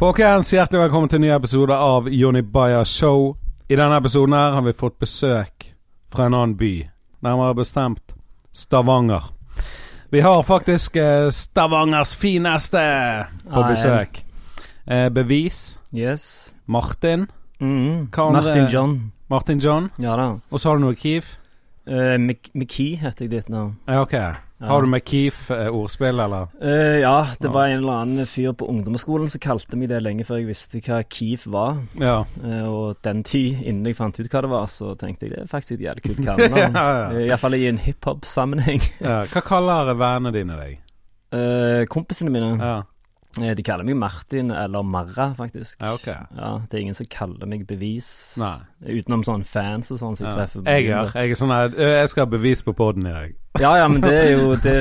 Folkens, hjertelig velkommen til en ny episode av Jonny Bayer Show. I denne episoden her har vi fått besøk fra en annen by. Nærmere bestemt Stavanger. Vi har faktisk eh, Stavangers fineste på Ah, ja. besøk. Eh, bevis. Yes. Martin. Mm. Hva andre- Martin John. Martin John. Ja da. Og så har du noe Keef. Uh, McKee heter jeg ditt navn. Ja, ok. Har du med Keef-ordspill, eller? Uh, ja, det Ja. var en eller annen fyr på ungdomsskolen som kalte meg det lenge før jeg visste hva Keef var. Ja. Uh, og den tid, innen jeg fant ut hva det var, så tenkte jeg det er faktisk et jævlig kult kallenavn. Ja, ja. Eh, Iallfall i en hiphop-sammenheng. ja. Hva kaller vennene dine deg? Eh, kompisene mine, Ja, eh, de kaller meg Martin eller Marra, faktisk. ja okay. Ja, Det er ingen som kaller meg Bevis, Nei. utenom sånne fans og sånn som jeg Ja. treffer. Jeg byen, Jeg er sånn her Jeg skal ha bevis på poden i dag. Ja, ja, men det er jo Det,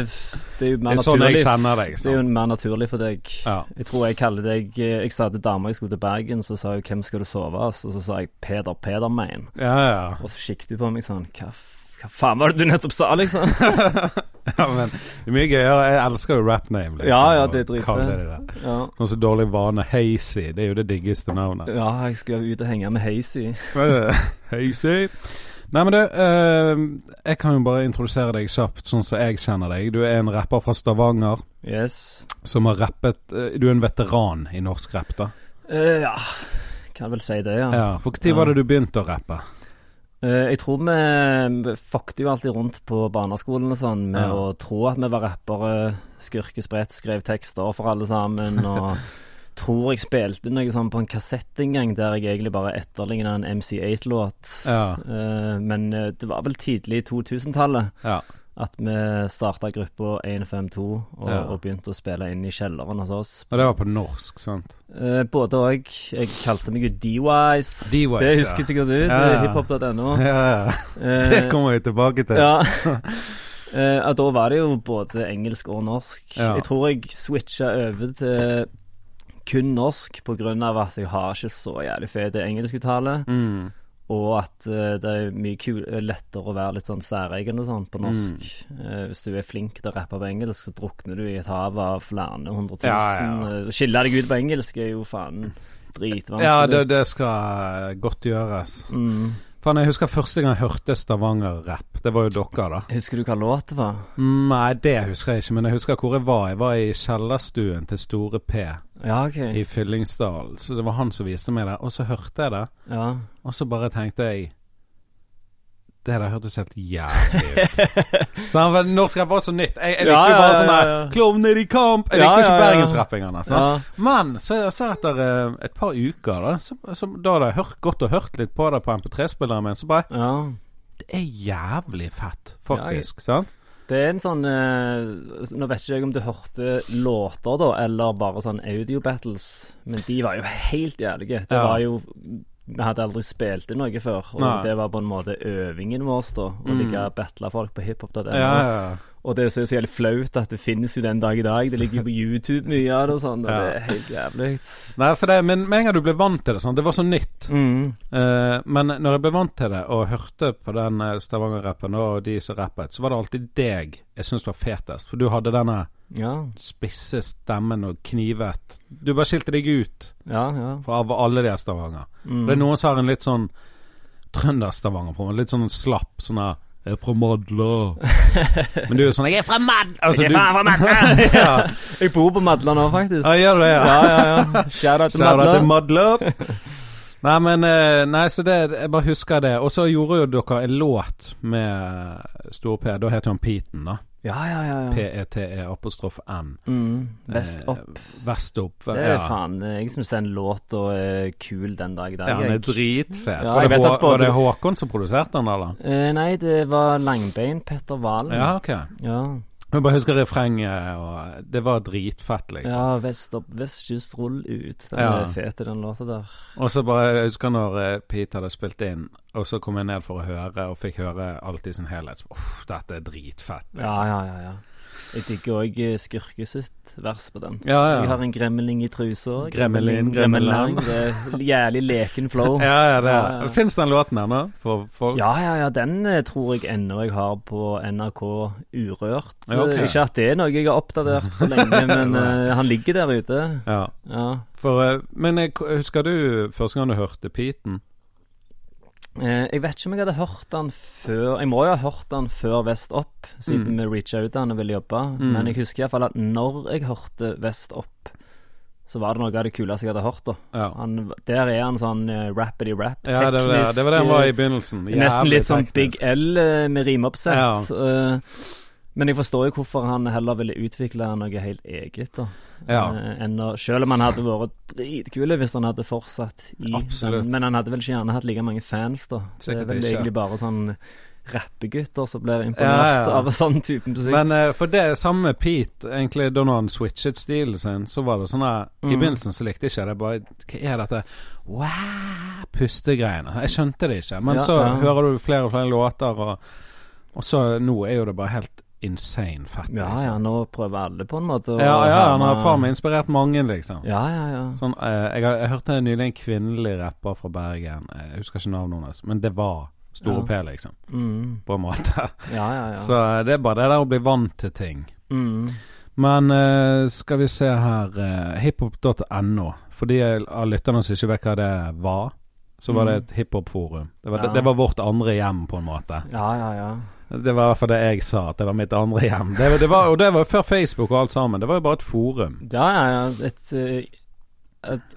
det er jo mer Det er sånn naturlig. jeg kjenner deg, Det er jo mer naturlig for deg. Ja. Jeg tror jeg kaller deg eh, Jeg sa til dama jeg skulle til Bergen, så sa hun 'Hvem skal du sove hos?' Og så sa jeg 'Peder Pedermein'. Ja, ja. Og så kikket hun på meg sånn Hva, hva faen var det du nettopp sa, liksom? ja men det er mye gøyere. Jeg elsker jo rap name. Liksom, Ja, ja, det er dritfett. ja. Noe så dårlig vane. Hazy. Det er jo det diggeste navnet. ja, jeg skal ut og henge med Hazy. Hazy. Nei, men du, uh, jeg kan jo bare introdusere deg kjapt, sånn som jeg kjenner deg. Du er en rapper fra Stavanger Yes. som har rappet uh, Du er en veteran i norsk rapp, da? Uh, ja, kan vel si det, ja. Ja. For når var det du begynte å rappe? Eh, jeg tror vi, fuckte jo alltid rundt på barneskolen og sånn med Ja. å tro at vi var rappere, skurkespredt, skrev tekster for alle sammen, og tror jeg spilte noe sånn på en kassett en gang der jeg egentlig bare etterligna en MC8-låt. Ja. Eh, men eh, det var vel tidlig i 2000-tallet ja. At vi starta gruppa 152 og, Ja. og begynte å spille inn i kjelleren hos oss. Og det var på norsk, sant? Eh, både òg. Jeg kalte meg jo D-Wise. D-Wise, Det ja. husker sikkert du. Ja, Ja. ja. Hiphop.no. Ja, ja. Eh, Det kommer jeg tilbake til. Ja. Eh, da var det jo både engelsk og norsk. Ja. Jeg tror jeg switcha over til kun norsk av at jeg har ikke så jævlig fet engelskuttale. Mm. Og at uh, det er mye kul, eh, lettere å være litt sånn særegen og sånn på norsk. Mm. Uh, hvis du er flink til å rappe på engelsk, så drukner du i et hav av flere hundre tusen. Ja, ja. Uh, skille deg ut på engelsk er jo faen dritvanskelig. Ja, det, det skal godt gjøres. Mm. Faen, jeg husker første gang jeg hørte Stavanger-rapp. Det var jo dere, da. Husker du hva låt det var? Mm, Nei, det husker jeg ikke, men jeg husker hvor jeg var. Jeg var i kjellerstuen til Store P Ja, okay. i Fyllingsdalen. Så det var han som viste meg det. Og så hørte jeg det, Ja. og så bare tenkte jeg Det der hørtes helt jævlig ut. så han norsk rapp var så nytt. Jeg, jeg likte Ja, jo ja, bare sånn ja, der ja. Klovner i kamp! Jeg Ja, likte ikke ja, ja. bergensrapping hans. ja. Men så, så etter uh, et par uker, da Så, så Da hadde jeg hørt, gått og hørt litt på det på MP3-spilleren min, så bare ja. Det er jævlig fett, faktisk. sant? Det er en sånn eh, Nå vet ikke jeg om du hørte låter, da, eller bare sånn audio-battles, men de var jo helt jævlige. Det Ja. var jo Vi hadde aldri spilt inn noe før, og Nei. det var på en måte øvingen vår, da. Å Mm. ligge og battle folk på hiphop.no. Ja, ja. Og det er så så jævlig flaut at det finnes jo den dag i dag. Det ligger jo på YouTube mye av det og sånn, og Ja. det er helt jævlig. Nei, for det, men med en gang du ble vant til det, sånn, det var så nytt. Mm. Uh, men når jeg ble vant til det og hørte på den eh, Stavanger-rappen og de som rappet, så var det alltid deg jeg syntes var fetest. For du hadde denne Ja, spisse stemmen og knivet Du bare skilte deg ut ja, ja. Av alle de Stavanger. Mm. Det er noen som har en litt sånn trønder-Stavanger på meg. Litt sånn slapp. Sånn her Jeg er fra Madla. Men du er sånn Jeg er fra Madla! Altså, Jeg er du- fra Madla! ja. Jeg bor på Madla nå, faktisk. ja, gjør du det? Ja. Ja, ja, ja. Til Madla. Nei, men eh, Nei, så det Jeg bare husker det. Og så gjorde jo dere en låt med Stor-P. Da heter han Peten, da. Ja, ja, ja. ja. P-E-T-E apostrof N. Mm, Vest Eh, opp. Vest opp. Det er ja. faen Jeg syns den låta er kul den dag i dag. Ja, han er dritfet. Ja, var, det både- var det Håkon som produserte den, eller? Eh, nei, det var Langbein Petter Valen. Ja, ok. ja. Jeg bare husker refrenget, og det var dritfett, liksom. Ja, Vest opp, vestkyst, rull ut. Den Ja. er fete, den låta der. Og så bare, jeg husker når eh, Pete hadde spilt inn, og så kom jeg ned for å høre, og fikk høre alt i sin helhet. Uff, dette er dritfett. liksom. Ja, ja, ja. ja. Jeg digger òg Skurke sitt vers på den. Ja, ja. Jeg har en gremling i trusa. Gremlin, gremmelang. Det jævlig leken flow. Ja, ja, det er ja. Fins den låten ennå for folk? Ja, ja, ja, den eh, tror jeg ennå jeg har på NRK Urørt. Ja, ok. Ikke at det er noe jeg har oppdatert for lenge, men uh, han ligger der ute. Ja. Ja. For, eh, men jeg, husker du første gang du hørte Peten? Eh, jeg vet ikke om jeg hadde hørt han før Jeg må jo ha hørt han før Vest Opp, siden Mm. vi reacha ut han og ville jobbe. Mm. Men jeg husker iallfall at når jeg hørte Vest Opp, så var det noe av det kuleste jeg hadde hørt. da Ja. han, Der er han sånn uh, rappity-rap. Ja, det var det, det var det han var i begynnelsen. Nesten litt sånn. Big L uh, med rimeoppsett. Ja. eh, men jeg forstår jo hvorfor han heller ville utvikle noe helt eget. da Ja. Eh, å, Selv om han hadde vært dritkul hvis han hadde fortsatt i Absolutt. Men han hadde vel ikke gjerne hatt like mange fans, da. Det er vel ikke. egentlig bare sånn rappegutter som blir imponert ja. av sånn type musikk. Men uh, for det samme Pete, egentlig da han switchet stilen sin, så var det sånn I Mm. begynnelsen så likte jeg ikke det. Bare Hva er dette wow, pustegreiene? Jeg skjønte det ikke. Men Ja, så ja. hører du flere og flere låter, og, og så nå er jo det bare helt insane fett. ja, liksom. ja, nå prøver alle på en måte å Ja, ja, han har faen meg inspirert mange, liksom. Ja, ja, ja. Sånn, eh, jeg, jeg hørte nylig en kvinnelig rapper fra Bergen. Eh, Jeg husker ikke navnet hennes, men det var Store Ja. P, liksom. Mm. På en måte. Ja, ja, ja. Så eh, det er bare det der å bli vant til ting. Mm. Men eh, skal vi se her eh, Hiphop.no. For de av lytterne som ikke vet hva det var, så var det Mm. et hiphop-forum. Det, Ja. det, det var vårt andre hjem, på en måte. Ja, ja, ja. Det var i hvert fall det jeg sa, at det var mitt andre hjem. Det, det var, og det var før Facebook og alt sammen. Det var jo bare et forum. Ja, ja. Et, eh,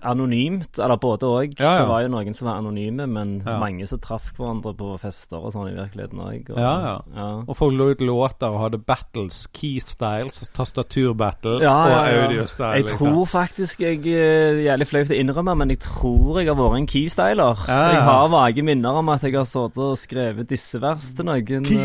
anonymt, eller både òg. Ja, ja. Det var jo noen som var anonyme, men Ja. mange som traff hverandre på fester og sånn i virkeligheten òg. Ja, ja. Og folk lå ut låter og hadde battles. Keystyles, tastaturbattle Ja, og audiostyle. Jeg liksom. tror faktisk jeg er Jævlig flaut å innrømme, men jeg tror jeg har vært en keystyler. Jeg har vage minner om at jeg har sittet og skrevet disse vers til noen. eh,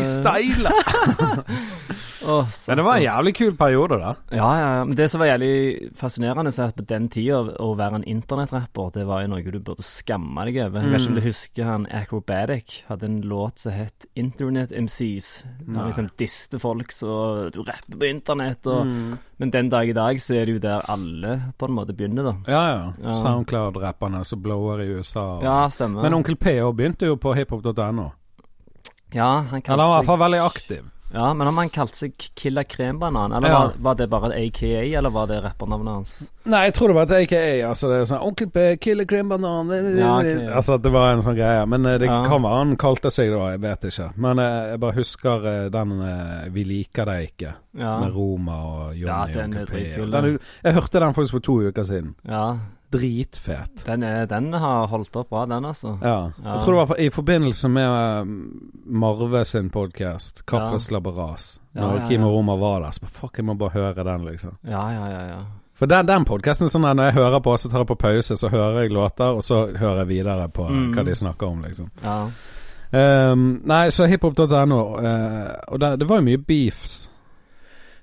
Åh, Men det var en jævlig kul periode, da. Ja, ja. Men det som var jævlig fascinerende, er at på den tida å være en internettrapper, det var jo noe du burde skamme deg over. Jeg vet ikke om Mm. du husker han Acrobatic hadde en låt som het Internet MCs. Han liksom diste folk så du rapper på internett og Mm. Men den dag i dag så er det jo der alle på en måte begynner, da. Ja, ja. Ja. Soundcloud-rapperne som blower i USA. og- Ja, stemmer. Men Onkel P òg begynte jo på hiphop.no. ja, han Eller kalte han var i hvert fall veldig aktiv. Ja, men har han kalt seg Killa Krembanan, eller Ja. var, var det bare et AKA, eller var det rappernavnet hans? Nei, jeg tror det var et AKA. Altså det er sånn Onkel P, Killer Cream Banan Ja. Altså at det var en sånn greie. Men eh, det Ja. kan være han kalte seg da, jeg vet ikke. Men eh, jeg bare husker eh, den 'Vi liker deg ikke' Ja. med Roma og Johnny Ja, Onkel P. Den, jeg hørte den faktisk for to uker siden. ja. Dritfet. Den, er, den har holdt opp bra, den, altså. Ja. Ja. Jeg tror det var i forbindelse med eh, Marve sin podkast, 'Kaffeslabberas', ja. Ja, Når Kim og Roma var der. Så fuck, jeg må bare høre den, liksom. Ja, ja, ja. ja. For den, den podkasten sånn når jeg hører på, så tar jeg på pause, så hører jeg låter, og så hører jeg videre på Mm. hva de snakker om, liksom. ja. Um, nei, så hiphop.no, uh, og det, det var jo mye beefs.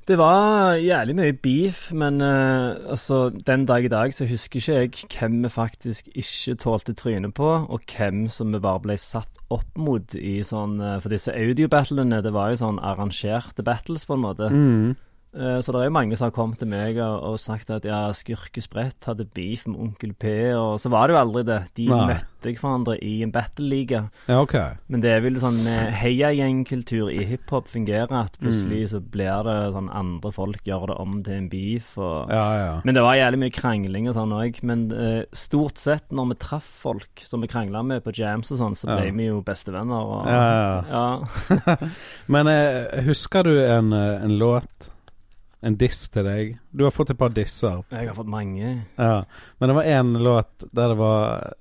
Det var jævlig mye beef, men uh, altså, den dag i dag så husker ikke jeg hvem vi faktisk ikke tålte trynet på, og hvem som vi bare ble satt opp mot i sånn uh, For disse audiobattlene, det var jo sånn arrangerte battles, på en måte. Mm. Eh, Så det er jo mange som har kommet til meg og, og sagt at ja, Skurkesprett hadde beef med Onkel P, og så var det jo aldri det. De Nei. møtte hverandre i en battle-liga. Ja, okay. Men det er vel sånn heiagjengkultur i hiphop fungerer, at plutselig så blir det sånn andre folk gjør det om til en beef. Og, Ja, ja. Men det var jævlig mye krangling og sånn òg. Men uh, stort sett når vi traff folk som vi krangla med på jams og sånn, så ble vi jo bestevenner. Og, Ja, ja. ja. Men uh, husker du en, en låt? En diss til deg? Du har fått et par disser. Jeg har fått mange. Ja. Men det var én låt der det var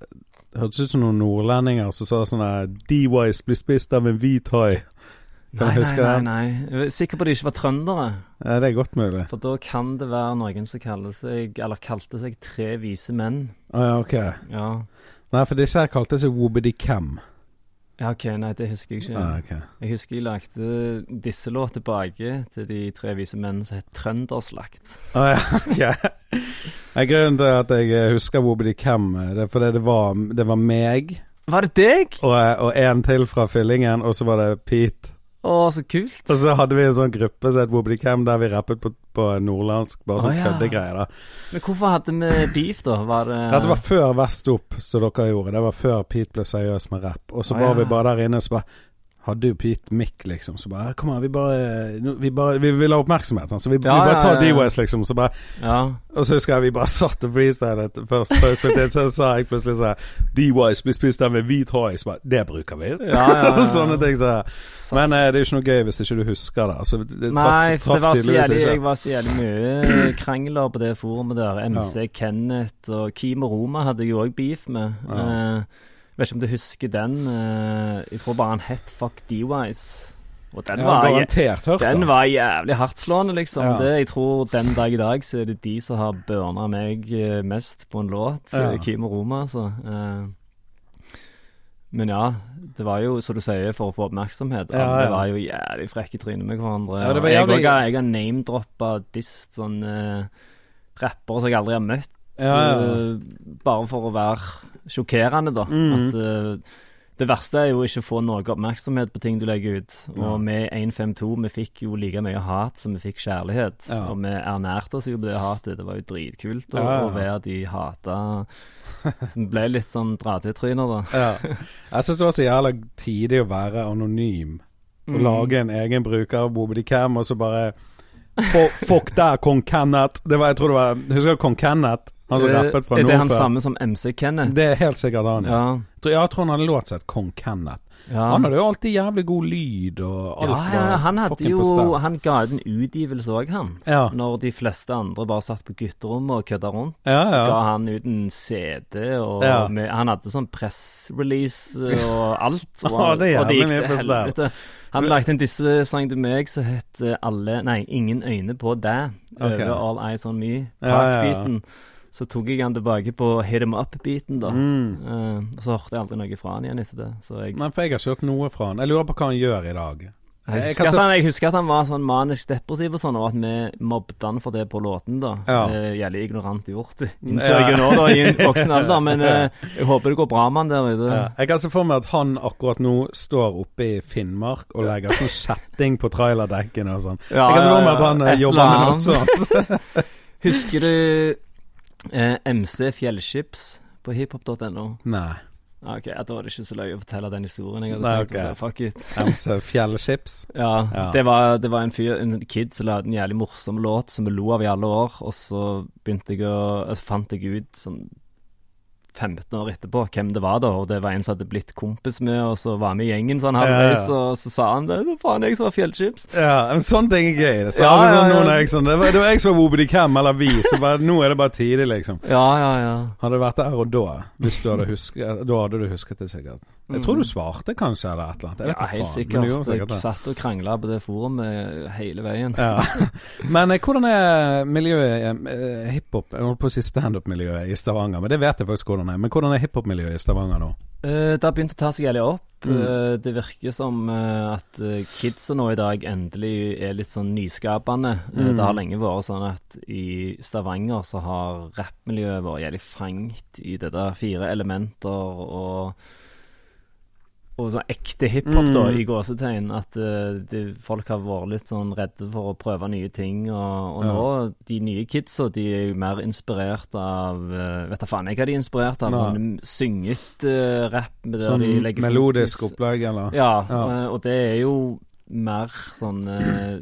hørtes ut som noen nordlendinger som sa sånn D-Wise blir spist av en hvit hai. Nei, nei, nei, nei. Jeg er sikker på at de ikke var trøndere. Ja, det er godt mulig. For da kan det være noen som kaller seg, eller kalte seg Tre vise menn. Å ja, ok. Ja. Nei, for disse her kalte seg Wobbedy Cam. Ja, ok, nei, det husker jeg ikke. Ah, okay. Jeg husker jeg lagde disse låt tilbake til de tre vise menn som het Trønderslakt. Ah, ja, ok. Nei, Grunnen til at jeg eh, husker Wobbly Cam, eh, det er fordi det var, det var meg Var det deg? og, eh, og en til fra Fyllingen, og så var det Pete. Å, så kult. Og så hadde vi en sånn gruppe som het Wobblycam, der vi rappet på, på nordlandsk. Bare sånn Å, ja. køddegreier. da. Men hvorfor hadde vi beef, da? Var det Dette var før Vest Opp, som dere gjorde. Det var før Pete ble seriøs med rapp. Og så var ja. vi bare der inne, så bare hadde jo Pete Mick, liksom. Så bare Kom her, vi bare Vi, bare, vi vil ha oppmerksomhet, sånn. Så vi, Ja, vi bare tar ja, ja. D-West, liksom. Så bare Ja. Og så husker jeg vi bare satt og freestylet først. først så sa jeg plutselig sånn D-Wise blir spist av med hvit hai. Så bare Det bruker vi. Ja, ja, ja, ja. Sånne ting så Men eh, det er jo ikke noe gøy hvis ikke du husker det. Altså, det Nei, for det var så jævlig, jeg var så jævlig mye krangler på det forumet der. MC Kenneth og Kim og Roma hadde jeg jo òg beef med. Ja. Eh, vet ikke om du husker den. eh, jeg tror bare han het Fuck D-Wise. Og den, Ja, var, hørt den var jævlig hardtslående, liksom. Ja. Det, jeg tror den dag i dag så er det de som har burna meg eh, mest på en låt. Ja. eh, Kim og Roma, altså. Men ja, det var jo, som du sier, for å få oppmerksomhet. Ja, Alle var jo jævlig frekke trynet med hverandre. Ja, det var jævlig... jeg jeg har name-droppa dist sånne rappere som jeg aldri har møtt. Ja, ja. Uh, bare for å være sjokkerende, da. Mm. At uh, det verste er jo ikke å få noe oppmerksomhet på ting du legger ut. Og Ja. med 152 vi fikk jo like mye hat som vi fikk kjærlighet. Ja. Og vi ernærte oss jo på det hatet. Det var jo dritkult å, Ja, ja. være de hata Som ble litt sånn dra-til-tryner, da. Ja. Jeg syns det var så jævla tidlig å være anonym. Å Mm. lage en egen bruker av Bobby Cam, og så bare fuck der, kong Kenneth. Det var, jeg tror det var Husker du kong Kenneth? Han som Eh, rappet fra er det han samme som MC Kenneth? Det er helt sikkert han. Ja. ja. Jeg tror- han hadde låt et kong Kenneth. ja. Han hadde jo alltid jævlig god lyd og alt. ja, ja, han hadde jo. Han ga ut en utgivelse òg, han. Ja. Når de fleste andre bare satt på gutterommet og kødda rundt, Ja, så ga han ut en CD, og med, han hadde sånn pressrelease og alt. Og, Ja, det og det gikk til helvete. Han lagde en dissesang til meg som het eh, alle Nei, Ingen øyne på deg. Okay. Over All Eyes On Me. Ja, ja. Så tok jeg han tilbake på hit em up-biten, da. Mm. Uh, og så hørte jeg aldri noe fra han igjen etter det. Så jeg Nei, for jeg har ikke hørt noe fra han. Jeg lurer på hva han gjør i dag. Jeg Jeg husker, at han, jeg husker at han var sånn manisk depressiv og sånn, og at vi mobbet han for det på låten, da. Ja. Eh, Jævlig ignorant gjort, innser jeg jo nå, da, i en voksen alder. Men eh, jeg håper det går bra med han der ute. Ja. Jeg kan se for meg at han akkurat nå står oppe i Finnmark og legger sånn kjetting på trailerdekkene og sånn. Ja, jeg kan se for meg at han eh, jobber med noe sånt. Husker du eh, MC Fjellskips på hiphop.no? Nei. Ah, Ok, Da var det ikke så løye å fortelle den historien. Jeg hadde Nei, tenkt okay. Fuck it. MC Fjellskips. Ja, Ja. Det, var, det var en fyr, en kid som lagde en jævlig morsom låt som vi lo av i alle år, og så begynte jeg å altså, fant jeg ut sånn 15 år etterpå hvem det var, da, og det var en som hadde blitt kompis med, og så var med i gjengen sånn halvveis, Ja, ja. og så sa han det, det var faen jeg som var Fjellchips. Ja, men sånne ting er gøy. Det, så Ja, sånn, noen jeg sånn, det, var, det var jeg som var Wobody Cam, eller vi, så bare, nå er det bare tidlig, liksom. Ja, ja, ja. Hadde det vært der og da, hvis du hadde husket Da hadde du husket det sikkert. Jeg tror du svarte kanskje, eller et eller annet. Mm. Ja, helt sikkert. gjorde Jeg sikkert satt og krangla på det forumet hele veien. Ja. Men eh, hvordan er miljøet eh, hiphop Jeg holdt på å si standup-miljøet i Stavanger, men det vet jeg faktisk hvordan det er. Men hvordan er hiphop-miljøet i Stavanger nå? Uh, det har begynt å ta seg jævlig opp. Mm. Uh, det virker som uh, at kidsa nå i dag endelig er litt sånn nyskapende. Mm. det har lenge vært sånn at i Stavanger så har rappmiljøet vært jævlig fangt i det der fire elementer og og sånn ekte hiphop, da, Mm. i gåsetegn. At uh, de, folk har vært litt sånn redde for å prøve nye ting. Og, og Ja. nå, de nye kidsa, de er jo mer inspirert av uh, Vet da faen jeg hva de er inspirert av. Ja. Sånn synget uh, rapp Sånn de legger melodisk opplegg, eller? Ja, Ja. Uh, og det er jo mer sånn eh,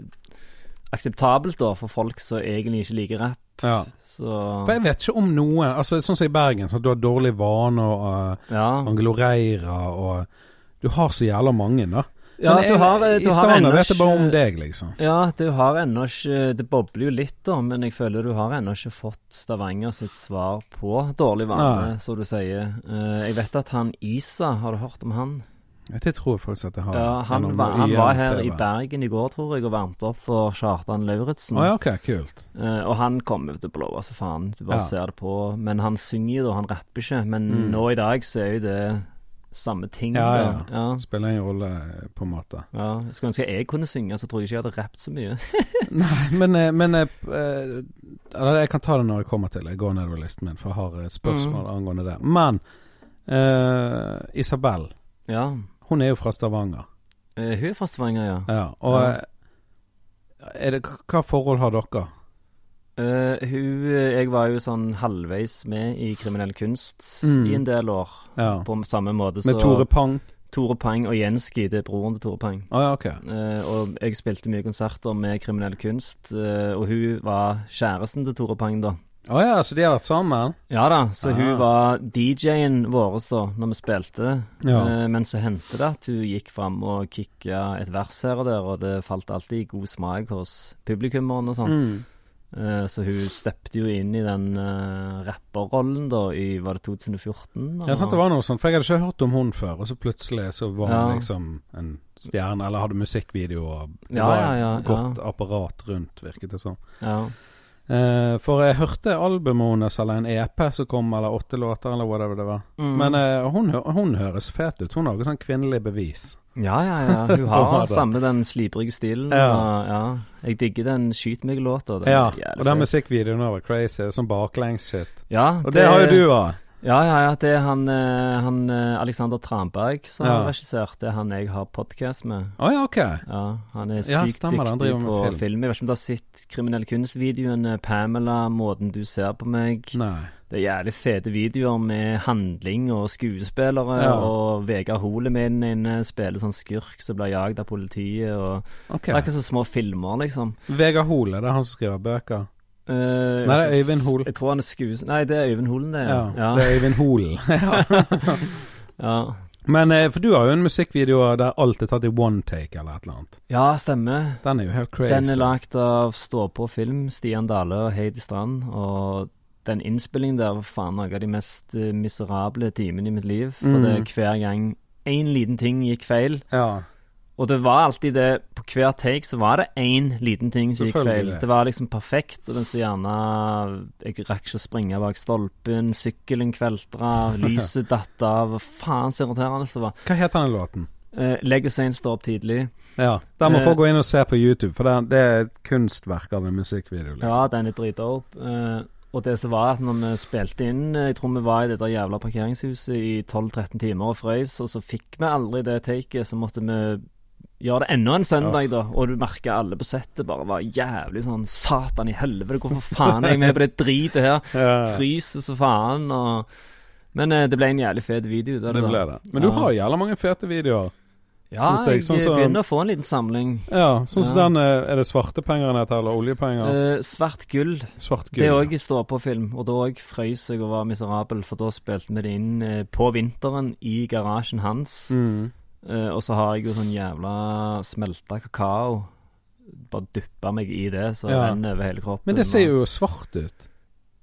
akseptabelt, da, for folk som egentlig ikke liker rapp. Ja. Så For jeg vet ikke om noe Altså Sånn som i Bergen, sånn at du har dårlige vaner og uh, Ja. angloreirer og Du har så jævla mange, da. ja Men du har, du I Stavanger vet jeg bare om deg, liksom. Ja, du har ennå ikke Det bobler jo litt, da, men jeg føler du har ennå ikke fått Stavanger sitt svar på dårlig vane, som du sier. Eh, jeg vet at han Isa, har du hørt om han? Det tror jeg faktisk at jeg har. Ja, han, var, han var her i Bergen i går, tror jeg, og varmte opp for Kjartan Lauritzen. Oh, ja, ok, kult. Eh, og han kommer til å blowe så faen. Du bare Ja. ser det på. Men han synger jo, da. Han rapper ikke. Men Mm. nå i dag så er jo det samme ting. Ja, ja. ja. Spiller en rolle, på en måte. ja. Skulle ønske jeg kunne synge, så tror jeg ikke jeg hadde rappet så mye. Nei, men, eh, men jeg, eh, jeg kan ta det når jeg kommer til. Jeg går nedover listen min, for jeg har spørsmål Mm. angående det. Men uh, Isabel, Ja. hun er jo fra Stavanger. Uh, hun er fra Stavanger, ja. Ja. Og eh, det, hva forhold har dere? Eh, hun Jeg var jo sånn halvveis med i kriminell kunst Mm. i en del år. Ja. På samme måte Med Tore Pang? Tore Pang og Jenski, det er broren til Tore Pang. Oh, ja, okay. uh, og jeg spilte mye konserter med kriminell kunst, uh, og hun var kjæresten til Tore Pang, da. Å ja, så de har vært sammen? Ja da, så Ah. hun var DJ-en vår da, når vi spilte. Ja. Eh, men så hendte det at hun gikk fram og kicka et vers her og der, og det falt alltid i god smak hos publikummeren og sånn. Mm. Eh, så hun steppte jo inn i den uh, rapperrollen da i Var det 2014? Ja, sant det var noe sånt. For jeg hadde ikke hørt om hun før, og så plutselig så var hun liksom en stjerne, eller hadde musikkvideo, og det Ja, var ja, ja, et godt apparat rundt, virket det som. Ja. Uh, for jeg hørte albumet hennes, eller en EP som kom, eller åtte låter, eller whatever det var. Mm. Men uh, hun, hun høres fet ut. Hun har også sånn kvinnelig bevis. Ja, ja, ja. Hun har samme den slibrige stilen. Ja. Og, ja. Jeg digger den Skyt meg-låta. Ja, og den musikkvideoen var crazy. Sånn baklengs-shit. Ja, Og det, har jo du òg. Ja, ja, ja. Det er han, eh, han eh, Alexander Tranberg som Ja. har regissert. Det er han jeg har podkast med. Å ja, ok. Ja, Han er Ja, sykt stemmer dyktig på film. film. Jeg vet ikke om du har sett Kriminell kunst-videoen Pamela, 'Måten du ser på meg'. Nei. Det er jævlig fete videoer med handling og skuespillere. Ja. Og Vegard Hole med inne spiller sånn skurk som blir jagd av politiet. Og okay. Det er ikke så små filmer, liksom. Vegard Hole, det er han som skriver bøker? Eh, Nei, det er Øyvind Hol. Jeg tror han er skues... Nei, det er Øyvind Holen, det. Ja, ja. det er Øyvind Holen. ja. ja. Men eh, for du har jo en musikkvideo der alt er tatt i one take, eller et eller annet. ja stemmer. Den er jo helt crazy. Den er lagd av Stå på film, Stian Dale og Heidi Strand. Og den innspillingen der var faen noe av de mest eh, miserable timene i mitt liv. For Mm. det er hver gang én liten ting gikk feil. Ja. Og det var alltid det På hver take så var det én liten ting som gikk feil. Det var liksom perfekt, og den så gjerne Jeg rakk ikke å springe bak stolpen, sykkelen kveltra, lyset datt av. Faen så irriterende det var. Hva heter den låten? Uh, Legg oss inn, stå opp tidlig. Ja, Der må uh, folk gå inn og se på YouTube, for det, det er et kunstverk av en musikkvideo. liksom. Ja, den er dritdope. Uh, og det som var at når vi spilte inn eh, Jeg tror vi var i det der jævla parkeringshuset i 12-13 timer og frøys, og så fikk vi aldri det taket, så måtte vi gjøre det enda en søndag, da. Og du merker alle på settet bare var jævlig sånn Satan i helvete, hvorfor faen er jeg med på det dritet her? Fryser så faen, og Men eh, det ble en jævlig fet video. Der, det ble det. Men du Ja. har jævla mange fete videoer. Ja, jeg, jeg, sånn som- begynner å få en liten samling. Ja, sånn som Ja. den eh, Er det svarte penger den heter, eller oljepenger? Eh, svart gull. Svart gull. Det òg ja. står på film. og da òg frøys jeg og var miserabel, for da spilte vi det inn eh, på vinteren i garasjen hans. Mm. Eh, og så har jeg jo sånn jævla smelta kakao. Bare duppa meg i det, så Ja. renner over hele kroppen. Men det ser jo svart ut.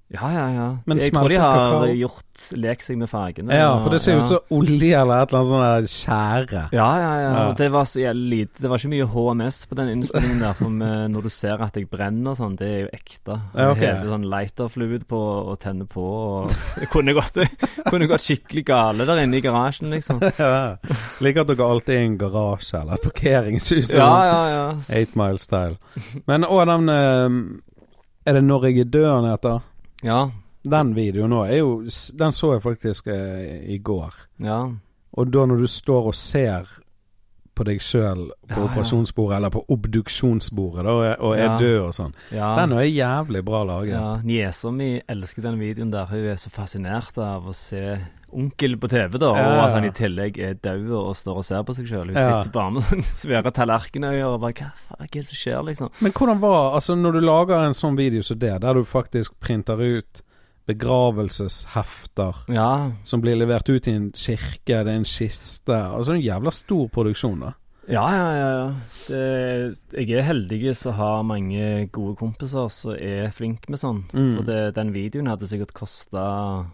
Ja, ja, ja. Men jeg tror de har kakao? gjort lek seg med fargene. Ja, for det ser ja. ut som olje eller et eller annet der skjære. Ja, ja, ja. Ja. Det var så jævlig lite. Det var ikke mye HMS på den innspillingen der. For med, når du ser at jeg brenner og sånn, det er jo ekte. Ja, okay. Hele sånn lighterfluid på og tenne på. Og det kunne gått, kunne gått skikkelig gale der inne i garasjen, liksom. Ja. Liker at dere alltid er i en garasje eller et parkeringshus. Ja, ja, ja. Eight Mile Style. Men òg den eh, Er det 'Når jeg er død' heter? Ja, Den videoen nå er jo Den så jeg faktisk eh, i går. ja. Og da når du står og ser på deg sjøl på Ja, operasjonsbordet, eller på obduksjonsbordet, da, og er Ja. død og sånn. ja. Den er jævlig bra laget. Ja, Niesa mi elsker den videoen der. Hun er så fascinert av å se onkel på TV, da, og Ja, at han i tillegg er død og står og ser på seg sjøl. Hun Ja. sitter bare med sånne svære tallerkenøyne og bare Hva er det som skjer, liksom? Men hvordan var Altså, når du lager en sånn video som det, der du faktisk printer ut begravelseshefter Ja, som blir levert ut i en kirke, det er en kiste Altså en jævla stor produksjon, da. Ja, ja, ja. ja. Det, jeg er heldig som har mange gode kompiser som er flinke med sånn. Mm. For det, den videoen hadde sikkert kosta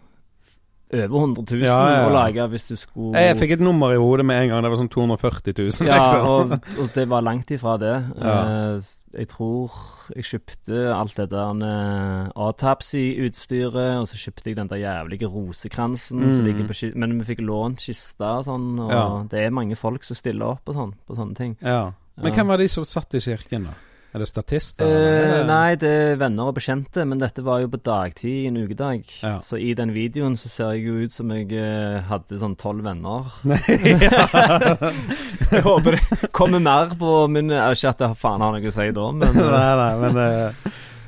over 100 000 Ja, ja, ja. å lage hvis du skulle Jeg fikk et nummer i hodet med en gang. Det var sånn 240 000, Ja, liksom. og, og det var langt ifra det. Eh, jeg tror jeg kjøpte alt det der uh, autopsy-utstyret, og så kjøpte jeg den der jævlige rosekransen som Mm. ligger på Men vi fikk lånt kista og sånn, og det er mange folk som stiller opp og sånn, på sånne ting. ja. Men hvem var de som satt i kirken, da? Er det statister? Eh, nei, det er venner og bekjente, men dette var jo på dagtid en ukedag. Ja. Så i den videoen så ser jeg jo ut som jeg eh, hadde sånn tolv venner. jeg håper det kommer mer på min eh, Ikke at det faen har noe å si da, men eh, nei, nei, men eh,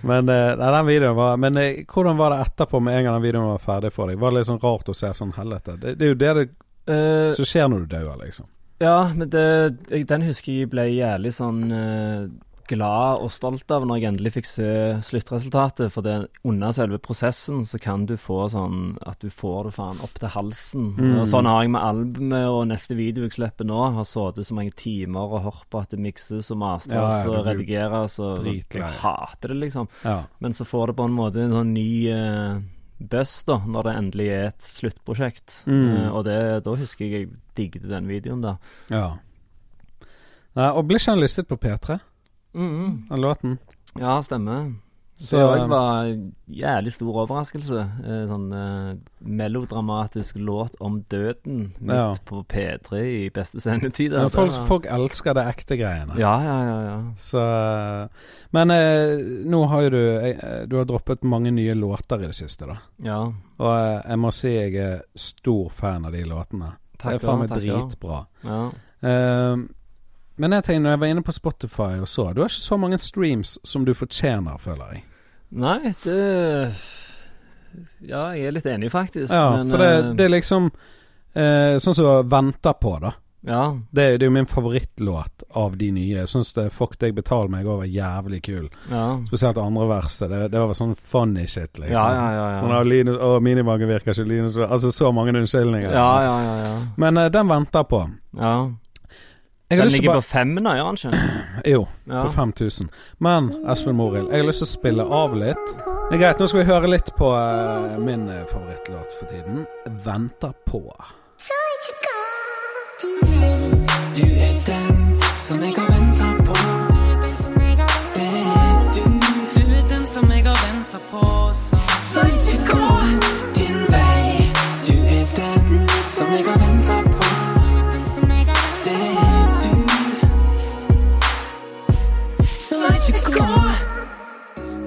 men nei, den videoen var Men hvordan var det etterpå, med en gang den videoen var ferdig for deg? Var det litt sånn rart å se sånn helvete? Det, det er jo det, det som skjer når du dør, liksom. Ja, men det, jeg, den husker jeg ble jævlig sånn glad og stolt av når jeg endelig fikk se sluttresultatet. For det, under selve prosessen så kan du få sånn at du får det faen opp til halsen. Mm. Og sånn har jeg med albumet og neste video jeg slipper nå. Har sittet så mange timer og hørt på at det mikses og mastres Ja, ja, og redigeres. Og dritlei. jeg hater det, liksom. Ja. Men så får det på en måte en sånn ny uh, best da, når det endelig er et sluttprosjekt. Mm. Uh, og det, da husker jeg jeg digget den videoen, da. ja. Nei, og blir ikke han listet på P3, Mm. den låten? Ja, stemmer. Så, det òg var en jævlig stor overraskelse. Eh, sånn eh, melodramatisk låt om døden midt Ja. på P3 i beste sendetid. ja, folk, folk elsker det ekte greiene. Ja, ja, ja. ja. Så Men eh, nå har jo du eh, Du har droppet mange nye låter i det siste, da. ja. Og eh, jeg må si jeg er stor fan av de låtene. det er faen meg dritbra. ja. Eh, men jeg tenkte, når jeg var inne på Spotify og så Du har ikke så mange streams som du fortjener, føler jeg. Nei, det Ja, jeg er litt enig, faktisk. Ja, men, for det, eh, det er liksom eh, Sånn som 'Venter på', da. Ja. Det, det er jo min favorittlåt av de nye. Jeg syns 'Fuck deg, betal meg' òg var jævlig kul. Ja. Spesielt andre verset. Det, det var sånn funny shit, liksom. Ja, ja, ja, ja. Sånn, at Linus, å, minimagen virker ikke, Linus Altså så mange unnskyldninger. Ja, ja, ja. ja. Men eh, den venter på. ja. Jeg har Den lyst ligger på fem nå, gjør den ikke? Jo, Ja. på 5000. Men Espen Morild, jeg har lyst til å spille av litt. Det er greit, nå skal vi høre litt på uh, min eh, favorittlåt for tiden. 'Venter på'. Du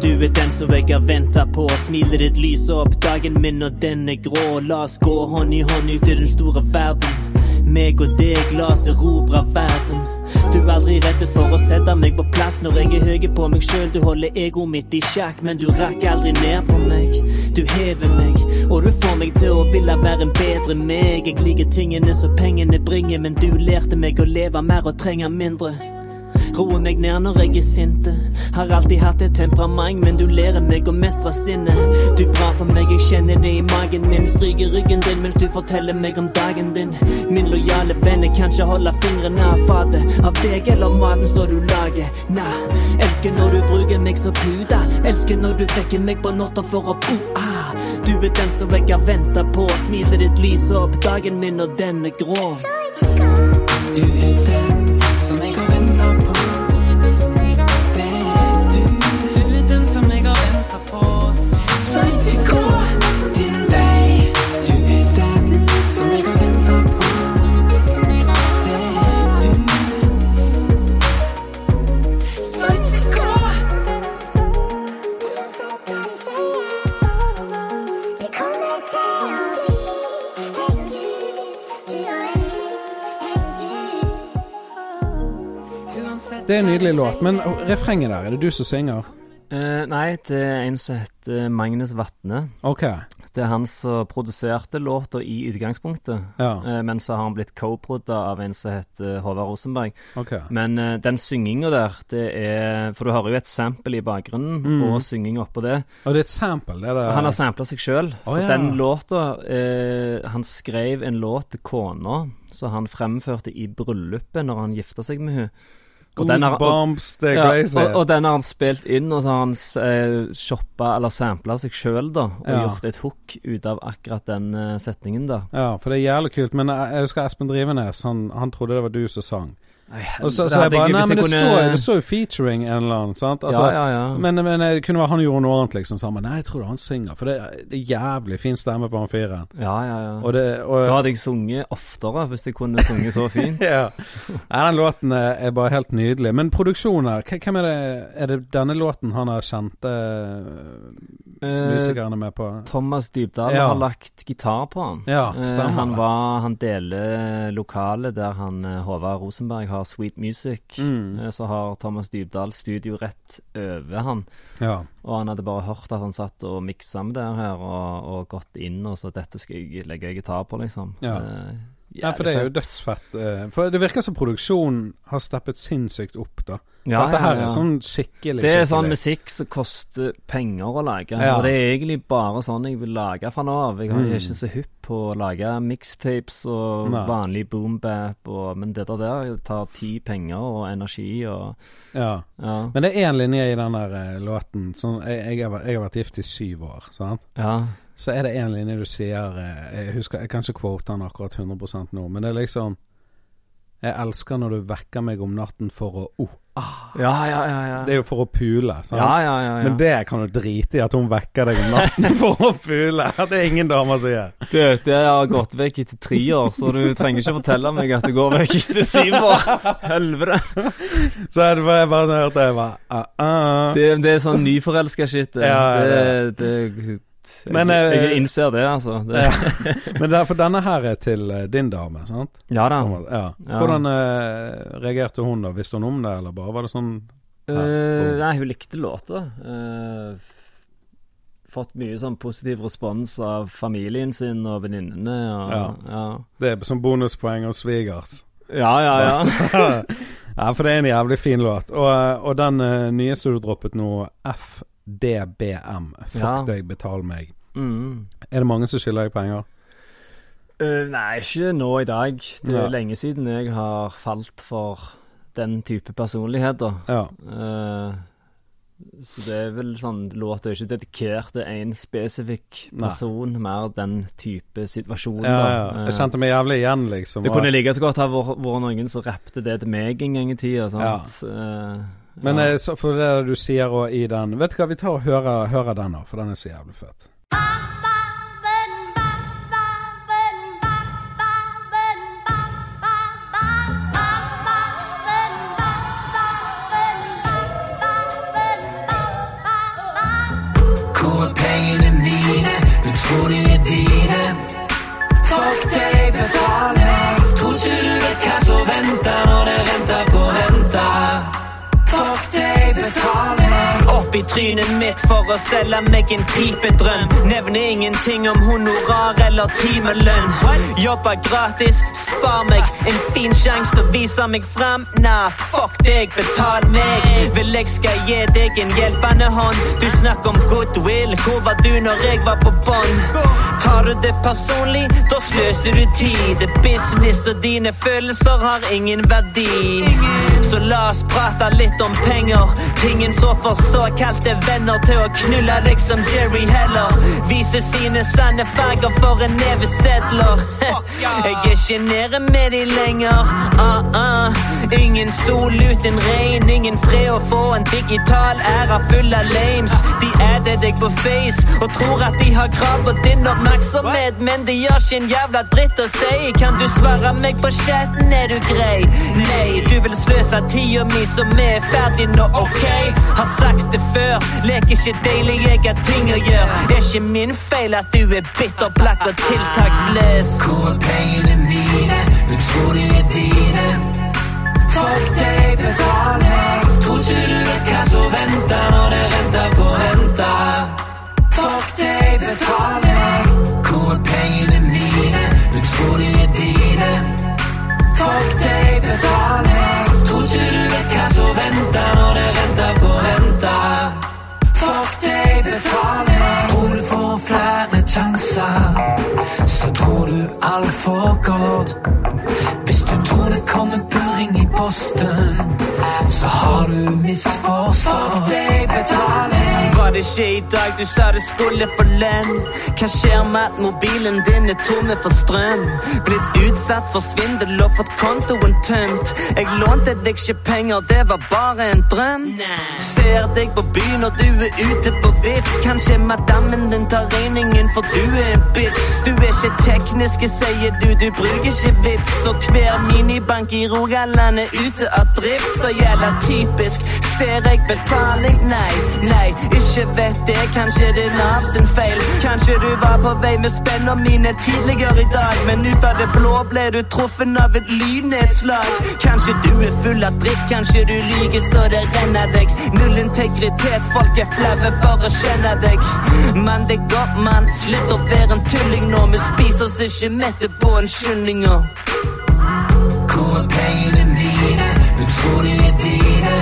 Du er den som jeg har venta på. Smilet ditt lyser opp dagen min, og den er grå. La oss gå hånd i hånd ut i den store verden. Meg og deg, la oss erobre verden. Du er aldri redd for å sette meg på plass når jeg er høy på meg sjøl. Du holder egoet mitt i sjakk, men du rakker aldri ned på meg. Du hever meg, og du får meg til å ville være en bedre meg. Jeg liker tingene som pengene bringer, men du lærte meg å leve mer og trenge mindre. Roer meg ned når jeg er sinte. Har alltid hatt et temperament, men du lærer meg å mestre sinnet. Du er bra for meg, jeg kjenner det i magen min. Stryker ryggen din mens du forteller meg om dagen din. Min lojale venn, jeg kan ikke holde fingrene av fatet. Av deg eller maten som du lager. Nei, elsker når du bruker meg som puta. Elsker når du vekker meg på natta for å bo. Ah, du er den som jeg har venta på. Smilet ditt lyser opp dagen min, og den er grå. Du er den Det er en nydelig låt, men refrenget der, er det du som synger? Uh, nei, det er en som heter Magnus Vatne. Okay. Det er han som produserte låta i utgangspunktet. ja, uh, men så har han blitt co-prodda av en som heter Håvard Rosenberg. Okay. Men uh, den synginga der, det er For du hører jo et sample i bakgrunnen, Mm. og synging oppå det. Og det er et sample, det er det Han har sampla seg sjøl. For ja. Den låta eh, Han skrev en låt til kona som han fremførte i bryllupet når han gifta seg med henne. Goosebumps, det er Ja, og, og den har han spilt inn, og så har han eh, shoppa eller sampla seg sjøl, da. Og Ja. gjort et hook ut av akkurat den uh, setningen, da. Ja, for det er jævlig kult. Men jeg, jeg husker Espen Drivenes, han, han trodde det var du som sang. Nei, Og så, så jeg bare Nei, men det kunne... står, det står jo featuring en eller annen, sant? Altså, ja, ja, ja. Men, men det kunne være han gjorde noe annet, liksom. Bare Nei, jeg tror det er han synger. For det det er jævlig fin stemme på han fyren. ja, ja, ja. Og det og, Da hadde jeg sunget oftere, hvis jeg kunne sunget så fint. ja. Nei, den låten er er bare helt nydelig. Men produksjoner, her, hvem er det Er det denne låten han har kjente Eh, musikerne med på? Thomas Dybdahl Ja. har lagt gitar på han. Ja, Eh, stemmer han, var, han deler lokalet der han eh, Håvard Rosenberg har Sweet Music. Mm. Eh, Så har Thomas Dybdahl studio rett over han. Ja. Og han hadde bare hørt at han satt og miksa med det her, og, og gått inn og så dette skal jeg legge gitar på, liksom. Ja. Eh, ja, for det er jo dødsfett. eh, For det virker som produksjonen har steppet sinnssykt opp, da. Ja, Dette her ja, ja. er sånn skikkelig Det er sånn musikk som koster penger å lage. Ja. Og det er egentlig bare sånn jeg vil lage fra nå av. Jeg Mm. er ikke så hypp på å lage mixtapes og Nei. vanlig boombap, men dette der, tar tid, penger og energi og Ja. Ja. Men det er én linje i den der eh, låten sånn, jeg, jeg, har, jeg har vært gift i syv år, sant? ja. Så er det én linje du sier eh, Jeg husker, jeg kan ikke quote den akkurat 100% nå, men det er liksom Jeg elsker når du vekker meg om natten for å oh, ah. Ja, ja, ja. ja. Det er jo for å pule, sant? ja, ja, ja, ja. Men det kan du drite i at hun vekker deg om natten for å pule. Det er ingen damer som gjør. det, det har gått vekk etter tre år, så du trenger ikke fortelle meg at det går vekk etter syv år. Helvete. Så det bare, jeg bare hørte jeg bare uh, uh. Det, det er sånn nyforelska shit. det. Ja, ja, det, det, Men, jeg, eh, jeg innser det, altså. Det, Ja. Men derfor denne her er til eh, din dame, sant? ja da. Ja. Hvordan eh, reagerte hun da? Visste hun om det, eller bare var det sånn Uh, nei, hun likte låta. Uh, fått mye sånn positiv respons av familien sin og venninnene. Ja. ja. Det er som bonuspoeng hos svigers. Ja, ja, ja. ja, for det er en jævlig fin låt. Og, og den uh, nyeste du droppet nå, FDBM, Fuck Ja. deg, betal meg. Mm. Er det mange som skylder deg penger? Uh, nei, ikke nå i dag. Det er Ja. lenge siden jeg har falt for den type personligheter. Ja. Uh, så det er vel sånn Låta er ikke dedikert til én spesifikk Nei. person, mer den type situasjon. ja, ja. Eh, Jeg kjente meg jævlig igjen, liksom. Det kunne like så godt ha vært, noen som rappet det til meg en gang i tida. sant? Eh, Men ja. eh, så for det du sier og i den Vet du hva, vi tar og hører, hører den nå, for den er så jævlig fett. Hvor er pengene mine? Du tror trynet mitt for å selge meg en pipedrøm. Nevner ingenting om honorar eller timelønn. Jobber gratis, spar meg en fin sjanse til å vise meg fram. Nah, fuck deg, betal meg. Vil jeg skal gi deg en hjelpende hånd. Du snakker om goodwill, hvor var du når jeg var på bånn? Tar du det personlig, da sløser du tid. Det business, og dine følelser har ingen verdi. Så la oss prate litt om penger. Tingen så for såkalte venner til å knulle deg som Jerry Heller. Vise sine sanne farger for en neve sedler. Jeg er nede med de lenger. Uh -uh. Ingen sol uten regn, ingen fred å få. En digital æra full av lames. De adder deg på face og tror at de har krav på din oppmerksomhet, men de gjør ikke en jævla dritt å si. Kan du svare meg på chatten, er du grei? Nei, du vil sløse tida mi som er ferdig nå, ok? Har sagt det før, lek ikke deilig, jeg har ting å gjøre. Det er ikke min feil at du er bitter, blakk og tiltaksløs. Hvor er pengene mine? Du tror de er dine. Fuck deg, betal. Tror ikke du vet hva som venter når det renter på renta. Fuck deg, betal altfor godt. Hvis du tror det kommer purring i posten, så har du misforstått. Fuck deg. Var det ikke i dag, du sa du skulle få lønn. Hva skjer med at mobilen din er tomme for strøm? Blitt utsatt for svindel og fått kontoen tømt. Jeg lånte deg ikke penger, det var bare en drøm. Ser deg på byen når du er ute på vift. Kanskje madammen din tar regningen, for du er en bitch. Du er ikke teknisk, sier du, du bruker ikke vips. Og hver minibank i Rogaland er ute av drift, så gjelder typisk. Ser jeg betaling? Nei, nei, ikke vet det. Kanskje det er Nav sin feil. Kanskje du var på vei med spenna mine tidligere i dag, men ut av det blå ble du truffet av et lynnedslag. Kanskje du er full av dritt, kanskje du lyver så det renner deg. Null integritet, folk er flaue for å kjenne deg. Men det går, mann. Slutt å være en tulling nå. Vi spiser oss ikke mette på en unnskyldninger. Hvor er pengene mine? Du tror de er dine.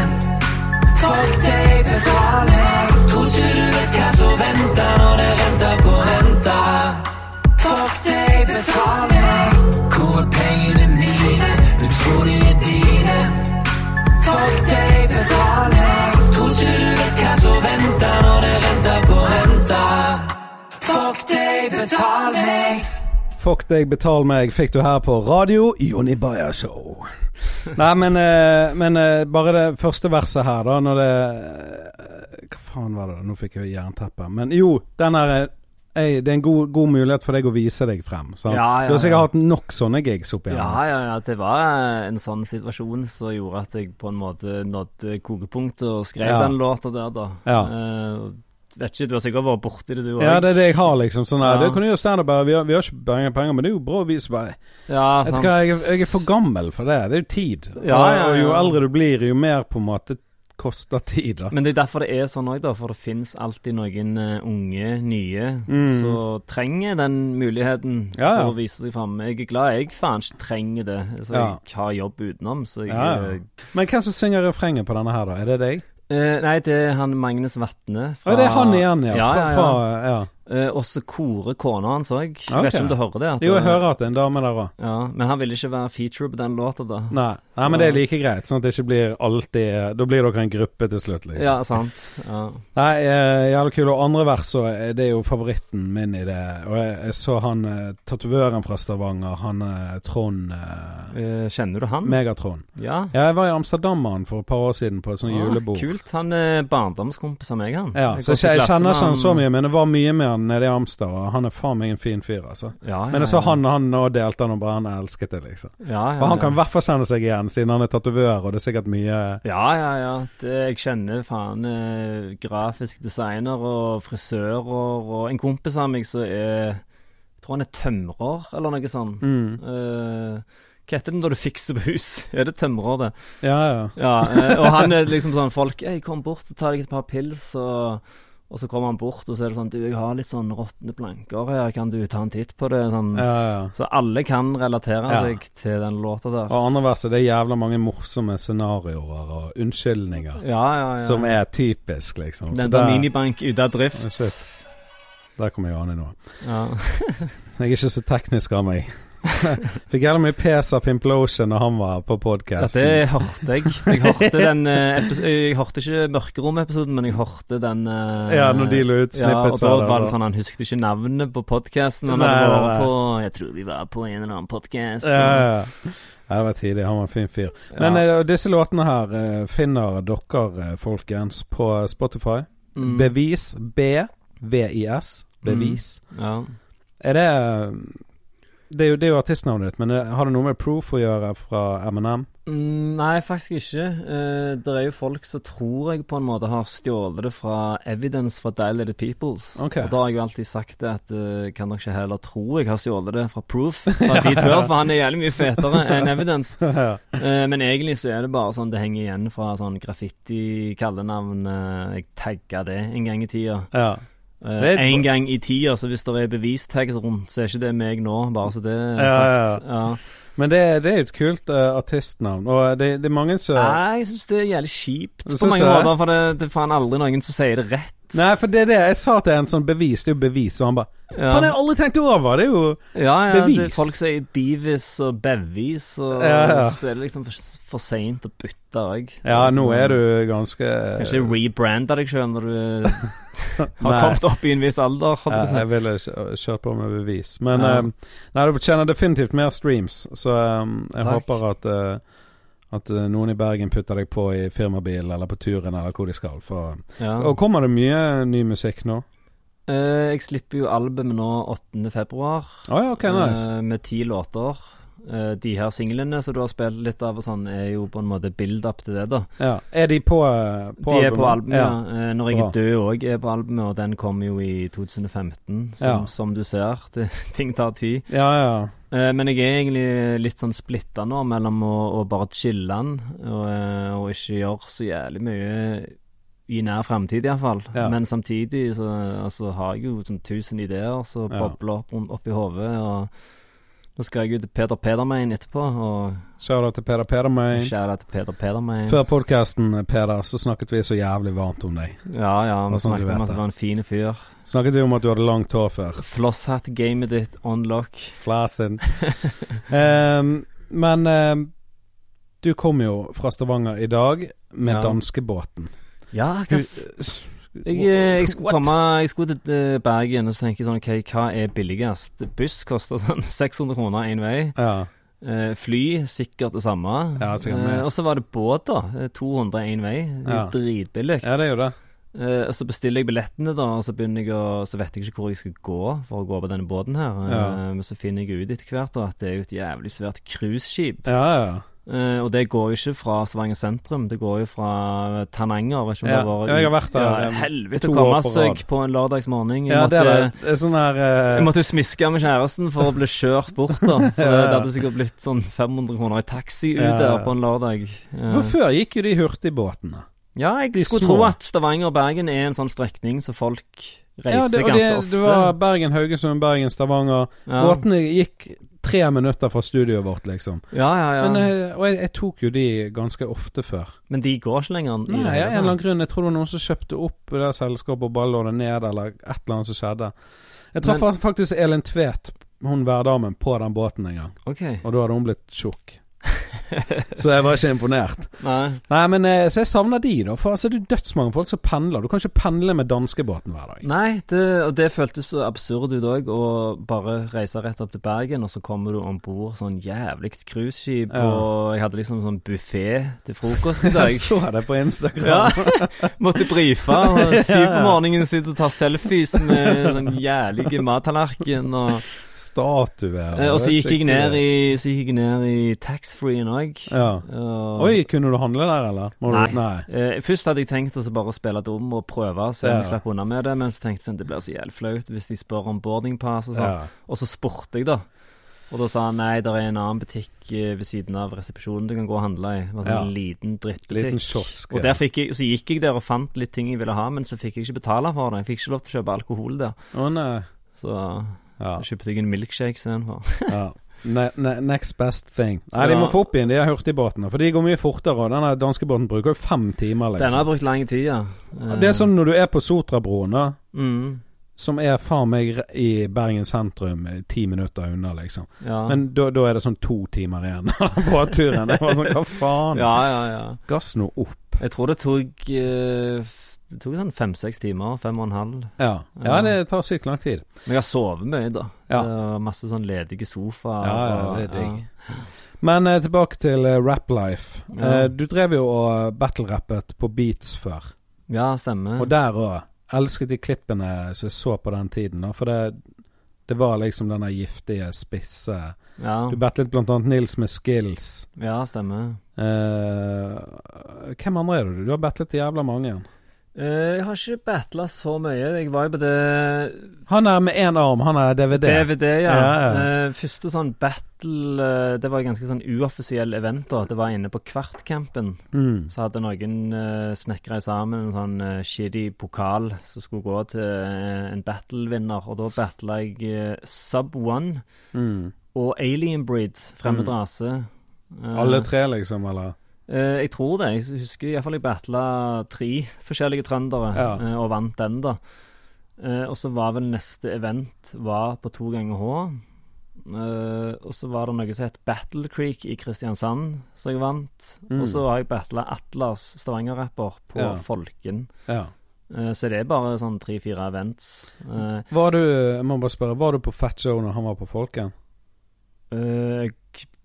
Fuck deg, betal meg. Ikke du vet hva som venter når det venter på renta. Fuck deg, betal meg. Hvor er pengene mine? Du tror de er dine. Fuck deg, betal meg. Tror ikke du vet hva som venter når det venter på renta. Fuck deg, betal meg. Fuck deg, betal meg, fikk du her på radio Jonny Bayer Show. Nei, men, eh, men eh, bare det første verset her, da, når det faen var det? Nå fikk jeg jernteppe. Men jo, den her eh, ei, Det er en god, god mulighet for deg å vise deg frem. Ja, ja, du har sikkert hatt nok sånne gigs opp igjen. Ja, ja, ja. Det var eh, en sånn situasjon som gjorde at jeg på en måte nådde kokepunktet og skrev Ja. den låta der, da. Ja. Uh, vet ikke, du har sikkert vært borti det, du òg? Ja, det er det jeg har, liksom. Sånn her. Det kan du gjøre standup bare. Vi har, vi har ikke penger, penger, men det er jo bra å vise bare Ja, Vet du sant. hva, jeg, jeg er for gammel for det. Det er jo tid. Ja, og, ja, og jo eldre du blir, jo mer på en måte koster tid, da. Men det er derfor det er sånn òg, da. For det fins alltid noen eh, unge, nye, Mm. som trenger den muligheten Ja, ja. for å vise seg fram. Jeg er glad jeg faen ikke trenger det. Så Ja. jeg har jobb utenom, så jeg Ja, ja. eh, Men hvem som synger refrenget på denne her, da? Er det deg? eh, Nei, det er han Magnus Vatne. Å, det er han igjen, ja. Ja, ja, ja. Fra, ja. og også korer kona hans òg. Okay. Vet ikke om du hører det? Jo, jeg det- hører at det er en dame der òg. Ja, Men han ville ikke være feature på den låta, da. Nei. Nei, men det er like greit, sånn at det ikke blir alltid Da blir dere en gruppe til slutt, liksom. Ja, sant. Ja. Nei, eh, jævlig kul. Og andre vers, så er det er jo favoritten min i det. Og jeg, jeg så han eh, tatovøren fra Stavanger, han eh, Trond uh, Eh, kjenner du han? Megatron. Ja. Ja, jeg var i Amsterdam med han for et par år siden på et sånt Ah, julebord. Kult. Han er barndomskompis av meg, han. Ja, Jeg så jeg, jeg kjenner ikke han så mye, men det var mye med han nede i Amsterdam, han er faen meg en fin fyr, altså. Ja, ja, Men jeg så han og han nå delte han og bare han elsket det, liksom. Ja, ja, Og han kan i hvert fall kjenne seg igjen, siden han er tatovør, og det er sikkert mye Ja, ja, ja. Det, jeg kjenner faen eh, grafisk designer og frisører og en kompis av meg som er Jeg tror han er tømrer, eller noe sånt. mm. Eh, hva heter det når du fikser på hus? Er det tømrer, det? Ja, ja. Ja, eh, og han er liksom sånn folk Jeg kom bort og tar deg et par pils, og, og så kommer han bort, og så er det sånn Du, jeg har litt sånn råtne planker her, kan du ta en titt på det? Sånn. ja, ja. Så alle kan relatere Ja. seg til den låta der. Og andre verset, det er jævla mange morsomme scenarioer og unnskyldninger Ja, ja, ja. som er typisk, liksom. Den der der- minibank ute av drift. Shit. Der kommer Jane nå. Ja. Jeg er ikke så teknisk av meg. Fikk heller mye pes av Pimplotion når han var på Ja, det hørte jeg. Jeg hørte den eh, Jeg hørte ikke Mørkerom-episoden, men jeg hørte den eh, Ja, når de lå ut Ja, og da var det sånn Han husket ikke navnet på podkasten. Jeg tror vi var på en eller annen podkast. Ja, ja, ja. Det var tidlig. Han var en fin fyr. Men Ja. eh, disse låtene her finner dere, folkens, på Spotify. Mm. Bevis. B-V-I-S. Bevis. Ja. Er det det er, jo, det er jo artistnavnet ditt, men eh, har det noe med proof å gjøre fra Eminem? Mm, nei, faktisk ikke. Eh, det er jo folk som tror jeg på en måte har stjålet det fra Evidence fra Dilated Peoples. Ok. Og da har jeg jo alltid sagt det at uh, kan dere ikke heller tro jeg har stjålet det fra Proof, fra D12, for han er jævlig mye fetere enn Evidence. ja. Eh, men egentlig så er det bare sånn det henger igjen fra sånn graffiti-kallenavn. Uh, jeg tagga det en gang i tida. ja. Er- en gang i tida, så hvis det er bevistags rundt, så er ikke det meg nå, bare så det er sagt. ja, Ja, Men det, det er jo et kult uh, artistnavn, og det, det er mange som Nei, jeg syns det er jævlig kjipt på mange det? måter, for det, det er faen aldri noen som sier det rett. Nei, for det er det jeg sa til en sånn bevis. Det er jo bevis, og han bare Ja. Faen, jeg har aldri tenkt over! Det er jo Ja, ja, det er folk sier bevis og bevis, og Ja, ja. så er det liksom for, for seint å bytte òg. Ja, nå er du ganske Kanskje rebrande deg sjøl når du har kommet opp i en viss alder. Ja, jeg ville kjørt på med bevis. Men Ja. um, Nei, du fortjener definitivt mer streams, så um, jeg Takk. håper at uh, at eh, noen i Bergen putter deg på i firmabil eller på turen eller hvor de skal. For, Ja. Og kommer det mye ny musikk nå? Uh, jeg slipper jo albumet nå 8. februar. Ja, okay, nice. Uh, med ti låter. Eh, de her singlene som du har spilt litt av, og sånn, er jo på en måte build-up til det, da. Ja. Er de på, uh, på de er på albumet, ja. Eh, Når jeg er død òg er på albumet, og den kom jo i 2015, som, Ja. som du ser. Det, ting tar tid. ja, ja. Eh, men jeg er egentlig litt sånn splitta nå mellom å, å bare chille den og, og ikke gjøre så jævlig mye i nær fremtid, iallfall. Ja. Men samtidig så altså, har jeg jo sånn tusen ideer som bobler opp, opp i hodet. Og nå skal jeg ut til Peter Pedermein etterpå, og Shout-out til Peder Pedermein. kjære til Peter Pedermein. Før podkasten, Peder, så snakket vi så jævlig varmt om deg. Ja, ja, vi snakket om at du var en fin fyr. Snakket vi om at du hadde langt hår før. Flosshatt-gamet ditt on lock. Flasen. um, men um, du kom jo fra Stavanger i dag med Ja. danskebåten. Ja, hva f- jeg, eh, jeg skulle komme Jeg skulle til eh, Bergen og så tenker jeg sånn OK, hva er billigst? Buss koster sånn 600 kroner én vei. Ja. Eh, fly sikkert det samme. Ja. Eh, og så var det båt, da. Eh, 200 én vei. Ja. Dritbillig. ja, det jo det. Og så bestiller jeg billettene, da, og så jeg å Så vet jeg ikke hvor jeg skal gå for å gå på denne båten her. Men så finner jeg ut etter hvert da, at det er jo et jævlig svært cruiseskip. Ja, ja. Eh, og det går jo ikke fra Stavanger sentrum, det går jo fra Tananger. Vet ikke om Ja, det var jeg har vært der, Ja, helvete å komme seg på en lørdagsmorgen. Jeg, ja det måtte, det. det sånn her eh, jeg måtte smiske med kjæresten for å bli kjørt bort, da. For Ja, ja. Det hadde sikkert blitt sånn 500 kroner i taxi ut Ja, ja. der på en lørdag. Uh. For før gikk jo de hurtigbåtene. ja, jeg de skulle små. tro at Stavanger og Bergen er en sånn strekning så folk Ja, reiser det, og ganske det, ofte. det var Bergen, Haugesund, Bergen, Stavanger. ja. Båtene gikk tre minutter fra studioet vårt, liksom. ja, ja, ja. Men, eh, og jeg, jeg tok jo de ganske ofte før. Men de går ikke lenger. Nei, ja, av en eller annen grunn. Jeg tror det var noen som kjøpte opp det selskapet og bare lå det ned, eller et eller annet som skjedde. Jeg traff Men- faktisk Elin Tvedt, hun værdamen, på den båten en gang. Ok. Og da hadde hun blitt tjukk. Så jeg var ikke imponert. Nei. Nei, men eh, Så jeg savner de, da. For altså, det er dødsmange folk som pendler. Du kan ikke pendle med danskebåten hver dag. Nei, det, og det føltes så absurd ut òg, å bare reise rett opp til Bergen, og så kommer du om bord sånn jævlig cruiseskip, Ja. og jeg hadde liksom sånn buffé til frokost i dag. Jeg så det på Instagram. Ja, måtte brife, og syv på morgenen sitter og tar selfies med sånn jævlig mattallerken, og Statuer. eh, Og så gikk jeg ned i, så gikk jeg ned i taxfree-en òg. Ja. Oi, kunne du handle der, eller? Må Nei. Du, nei. Eh, først hadde jeg tenkt å så bare spille dum og prøve, så jeg Ja. slapp unna med det, men så tenkte jeg at det blir så jævlig flaut hvis de spør om boarding pass og sånn. Ja. Og så spurte jeg, da. Og da sa han nei, det er en annen butikk eh, ved siden av resepsjonen du kan gå og handle i. Det var sånn Ja. en liten drittbutikk. Liten kiosk. Og der fikk jeg, så gikk jeg der og fant litt ting jeg ville ha, men så fikk jeg ikke betale for det. Jeg fikk ikke lov til å kjøpe alkohol der. Å nei. Så Ja. kjøpte jeg en milkshake istedenfor. ja. Ne, ne, next best thing. Nei, de må få opp igjen de her hurtigbåtene. For de går mye fortere. Og denne danskebåten bruker jo fem timer. Den har Liksom. brukt lang tid, ja. Det er sånn når du er på Sotrabroen, da. mm, Som er faen meg i Bergen sentrum eh, ti minutter unna, liksom. ja. Men da, da er det sånn to timer igjen av båtturen. Det var sånn, hva faen? ja, ja, ja. Gass nå opp. Jeg tror det tok f- Det tok sånn fem-seks timer. Fem og en halv. Ja. ja, det tar sykt lang tid. Men jeg har sovet mye, da. Ja. Masse sånn ledige sofaer. Ja, ja, det er digg. Men eh, tilbake til uh, Rap Life. Ja. Eh, du drev jo og battle-rappet på beats før. Ja, stemmer. Og der òg. Elsket de klippene som jeg så på den tiden. Da, for det, det var liksom denne giftige, spisse ja. Du battlet blant annet Nils med skills. ja, stemmer. Eh, hvem andre er du? Du har battlet jævla mange. Eh, jeg har ikke battla så mye. Jeg var jo på det Han er med én arm, han er DVD. DVD, ja. Ja, ja. Eh, første sånn battle eh, Det var en ganske sånn uoffisiell event. da Det var inne på Kvartcampen. Mm. Så hadde noen uh, snekra sammen en sånn uh, shitty pokal som skulle gå til eh, en battle-vinner. Og da battla jeg eh, Sub One Mm. og Alien Breed, fremmed Mm. rase. Alle tre, liksom, eller? Eh, jeg tror det. Jeg husker iallfall jeg battla tre forskjellige trøndere Ja. uh, og vant den, da. Uh, og så var vel neste event var på to ganger H. Og så var det noe som het Battle Creek i Kristiansand, som jeg vant. Mm. Og så har jeg battla Atlas, Stavanger-rapper, på Ja. Folken. Ja. Så det er bare sånn tre-fire events. Var du Jeg må bare spørre, var du på Fat Show når han var på Folken? Uh, jeg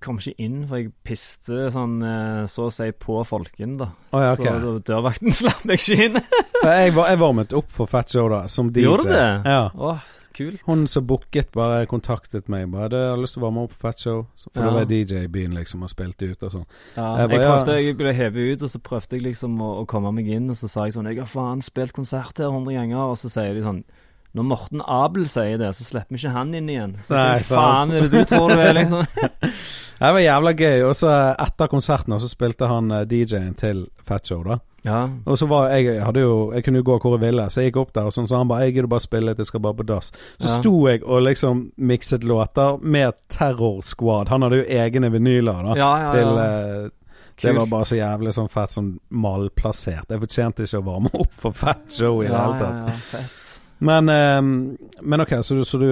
kom ikke inn, for jeg piste sånn eh, så å si på Folken, da. Oh, ja, okay. Så dørvakten slapp meg ikke inn. jeg, var, jeg varmet opp for Fat Joe, da, som DJ. Gjorde du det? Ja. Åh, kult. Hun som booket, bare kontaktet meg. Bare, «Du, 'Jeg har lyst til å være med opp på Fat Show.' For Ja. da var DJ i byen, liksom, og spilte ut og sånn. Ja, Jeg jeg, bare, prøvde, jeg ble hevet ut, og så prøvde jeg liksom å, å komme meg inn, og så sa jeg sånn 'Jeg har faen spilt konsert her hundre ganger', og så sier de sånn når Morten Abel sier det, så slipper vi ikke han inn igjen. Så Nei, faen er det du tror du er, liksom? Det var jævla gøy. Og så etter konserten så spilte han eh, DJ-en til Fat Show, da. Ja. Og så var jeg Jeg hadde jo Jeg kunne jo gå hvor jeg ville, så jeg gikk opp der, og sånn, så han bare 'Jeg gidder bare spille litt, jeg skal bare på dass'. Så Ja. sto jeg og liksom mikset låter med Terror Squad. Han hadde jo egne vinyler, da. Ja, ja, Til ja. Kult. Det var bare så jævlig sånn fett sånn malplassert. Jeg fortjente ikke å varme opp for Fat Show i det ja, hele tatt. Men, ehm, men ok, så, du, så du,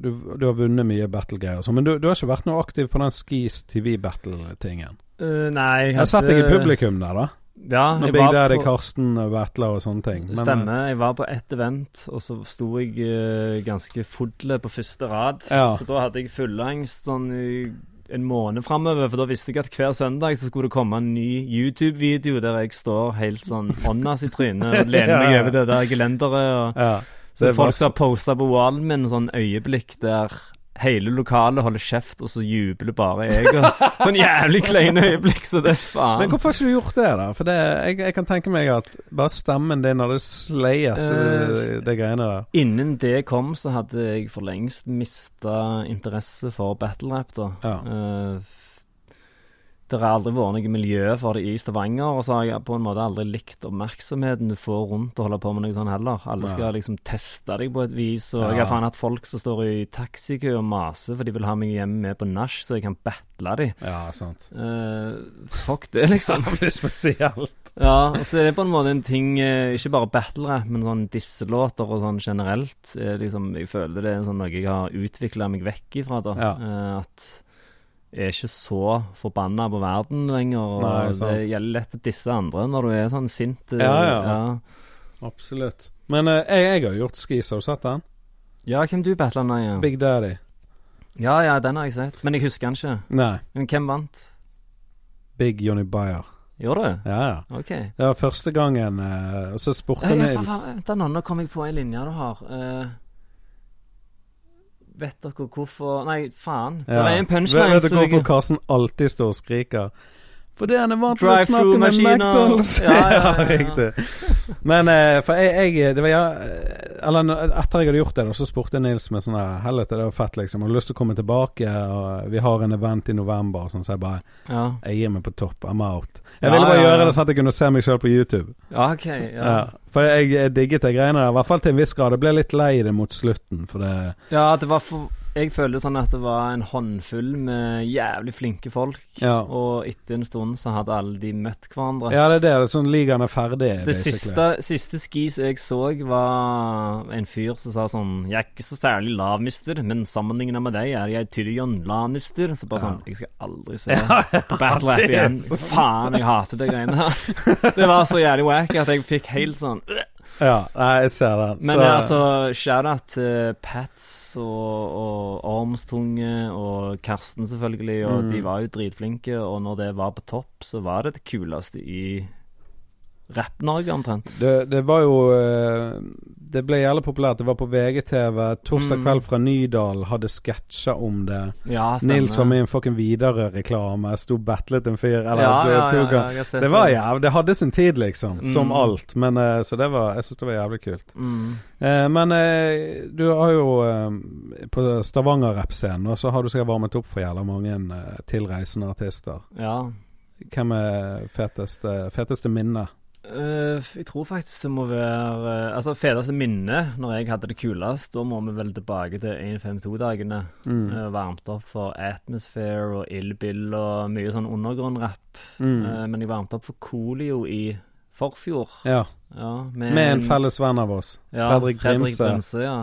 du, du har vunnet mye battle-greier og sånn. Men du, du har ikke vært noe aktiv på den Skis TV-battle-tingen? Uh, nei, jeg Jeg har sett deg i publikum der, da. Ja, Når Big Daddy Karsten battler og sånne ting. Men, eh, Stemmer. Jeg var på ett event, og så sto jeg uh, ganske fodle på første rad. Ja. Så da hadde jeg fullangst sånn en måned framover, for da visste jeg at hver søndag så skulle det komme en ny YouTube-video der jeg står helt sånn åndas i trynet og lener meg over det der gelenderet. Og, ja. Så folk har posta på wallen min sånn øyeblikk der hele lokalet holder kjeft, og så jubler bare jeg. Og, sånn jævlig kleine øyeblikk, så det er faen. Men hvorfor har ikke du gjort det, da? For det, jeg, jeg kan tenke meg at bare stemmen din hadde sleiet Eh, uh, det greiene der. Innen det kom, så hadde jeg for lengst mista interesse for battle rap, da. Ja. Eh, f- det har aldri vært noe miljø for det i Stavanger, og så har jeg på en måte aldri likt oppmerksomheten du får rundt å holde på med noe sånn heller. Alle skal skal liksom teste deg på et vis, og Ja. jeg har faen hatt folk som står i taxikø og maser for de vil ha meg hjem med på nach, så jeg kan battle de. Ja, sant. Uh, fuck det, liksom. Det blir spesielt. Ja, og så er det på en måte en ting eh, Ikke bare battle-rap, men sånn disselåter og sånn generelt. Er liksom, jeg føler det er sånn noe jeg har utvikla meg vekk ifra. da Ja. Uh, At er ikke så forbanna på verden lenger. Og Nei, det gjelder lett å disse andre når du er sånn sint. eh, Ja, ja. ja. Absolutt. Men uh, jeg, jeg har gjort skis, har du sett den? Ja, hvem du battla nå igjen? Big Daddy. Ja, ja, den har jeg sett. Men jeg husker den ikke. Nei, Men hvem vant? Big Johnny Bayer. Gjorde du? Ja, ja. OK. Det var første gangen, uh, og så spurte Nils Vent nå, nå kom jeg på ei linje du har. Eh, vet dere hvorfor Nei, faen. Det er en punchline. vet vet dere hvorfor Karsten alltid står og skriker? Fordi han er vant til å snakke med McDonald's. Ja, ja, ja, riktig. Men eh, for jeg, jeg Det var ja Eller etter jeg hadde gjort det, da, så spurte jeg Nils med sånn her Helvete, det var fett, liksom. Har du lyst til å komme tilbake? Og vi har en event i november, og sånn, så jeg bare Ja. Jeg gir meg på topp. I'm out. Jeg ville bare gjøre det sånn at jeg kunne se meg sjøl på YouTube. ja, OK. Ja. For jeg, jeg digget de greiene der. I hvert fall til en viss grad. Jeg ble litt lei det mot slutten, for det ja, det var for Jeg følte sånn at det var en håndfull med jævlig flinke folk, Ja. og etter en stund så hadde alle de møtt hverandre. Ja, det er det. Sånn ligaen er ferdig, Det siste, siste skis jeg så, var en fyr som sa sånn 'Jeg er ikke så særlig lavmister, men sammenlignet med deg er jeg Tyrion Lannister'. Så bare Ja. sånn Jeg skal aldri se på Battle Rap igjen. Faen, jeg hater de greiene her. Det var så jævlig wack at jeg fikk helt sånn Ja, nei, jeg ser den. Men Så- altså, shout-out til Pats og, og Ormstunge og Karsten, selvfølgelig. Og Mm. de var jo dritflinke, og når det var på topp, så var det det kuleste i Rapp-Norge, omtrent. Det, det var jo eh, Det ble jævlig populært. Det var på VGTV. Torsdag Mm. kveld fra Nydal hadde sketsja om det. Ja. Nils var med i en fucking Widerøe-reklame. Sto battlet en fyr. Eller ja, sto, ja, ja, ja, Det var jævlig Det hadde sin tid, liksom. Som Mm. alt. Men eh, Så det var Jeg syns det var jævlig kult. Mm. Eh, men eh, du har jo eh, På Stavanger-rappscenen og så har du sikkert varmet opp for jævla mange eh, tilreisende artister. Ja. Hvem er feteste, feteste minne? Eh, jeg tror faktisk det må være uh, Altså, feteste minne når jeg hadde det kulest, da må vi vel tilbake til 152-dagene. Mm. Uh, varmt opp for Atmosphere og Ill Bill og mye sånn undergrunn-rapp. Mm. Men jeg varmte opp for Coolio i forfjor. ja. Ja, Med en felles venn av oss. ja, Fredrik Brimse. Brimse. Ja.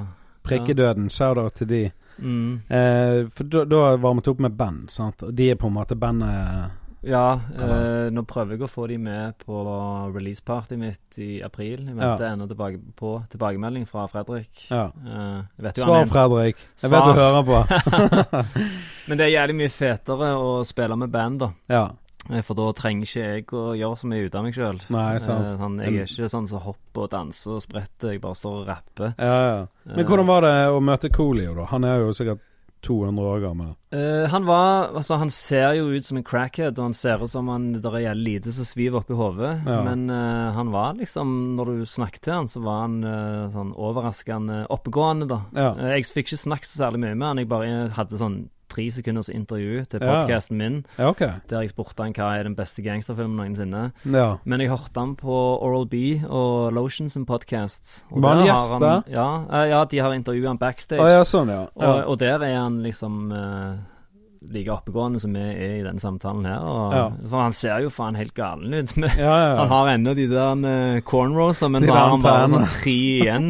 Prikkedøden. Shout-out til de. Mm. For da, varmet varmet opp med band, sant? og de er på en måte bandet Ja, eh, nå prøver jeg å få de med på releasepartyet mitt i april. Jeg venter ennå tilbake på tilbakemelding fra Fredrik. Ja. Eh, vet Svar, han Fredrik. Jeg Svar. vet du hører på. men det er jævlig mye fetere å spille med band, da. ja. Eh, For da trenger ikke jeg å gjøre så mye ut av meg sjøl. Sånn, jeg er ikke sånn som hopper og danser og spretter, jeg bare står og rapper. Ja, ja. Men hvordan var det å møte Coolio, da? Han er jo sikkert 200 år gammel. Uh, han var Altså, han ser jo ut som en crackhead, og han ser ut som han der er lite som sviver oppi hodet. Ja. Men uh, han var liksom Når du snakket til han, så var han uh, sånn overraskende oppegående, da. Ja. Jeg fikk ikke snakket så særlig mye med han, jeg bare hadde sånn tre sekunders intervju til podkasten min, Ja, okay. der jeg spurte han hva er den beste gangsterfilmen noensinne. Ja. Men jeg hørte han på Oral B og Lotion sin podkast. Var han gjest der? Ja, eh, ja, de har intervjua han backstage. Ah, ja, sånn, ja. Og, og der er han liksom uh, like oppegående som vi er i denne samtalen her. Ja. For han ser jo faen helt galen ut. Men Ja, ja, Han har ennå de der uh, cornrowsa, men De så har han bare sånn tre igjen.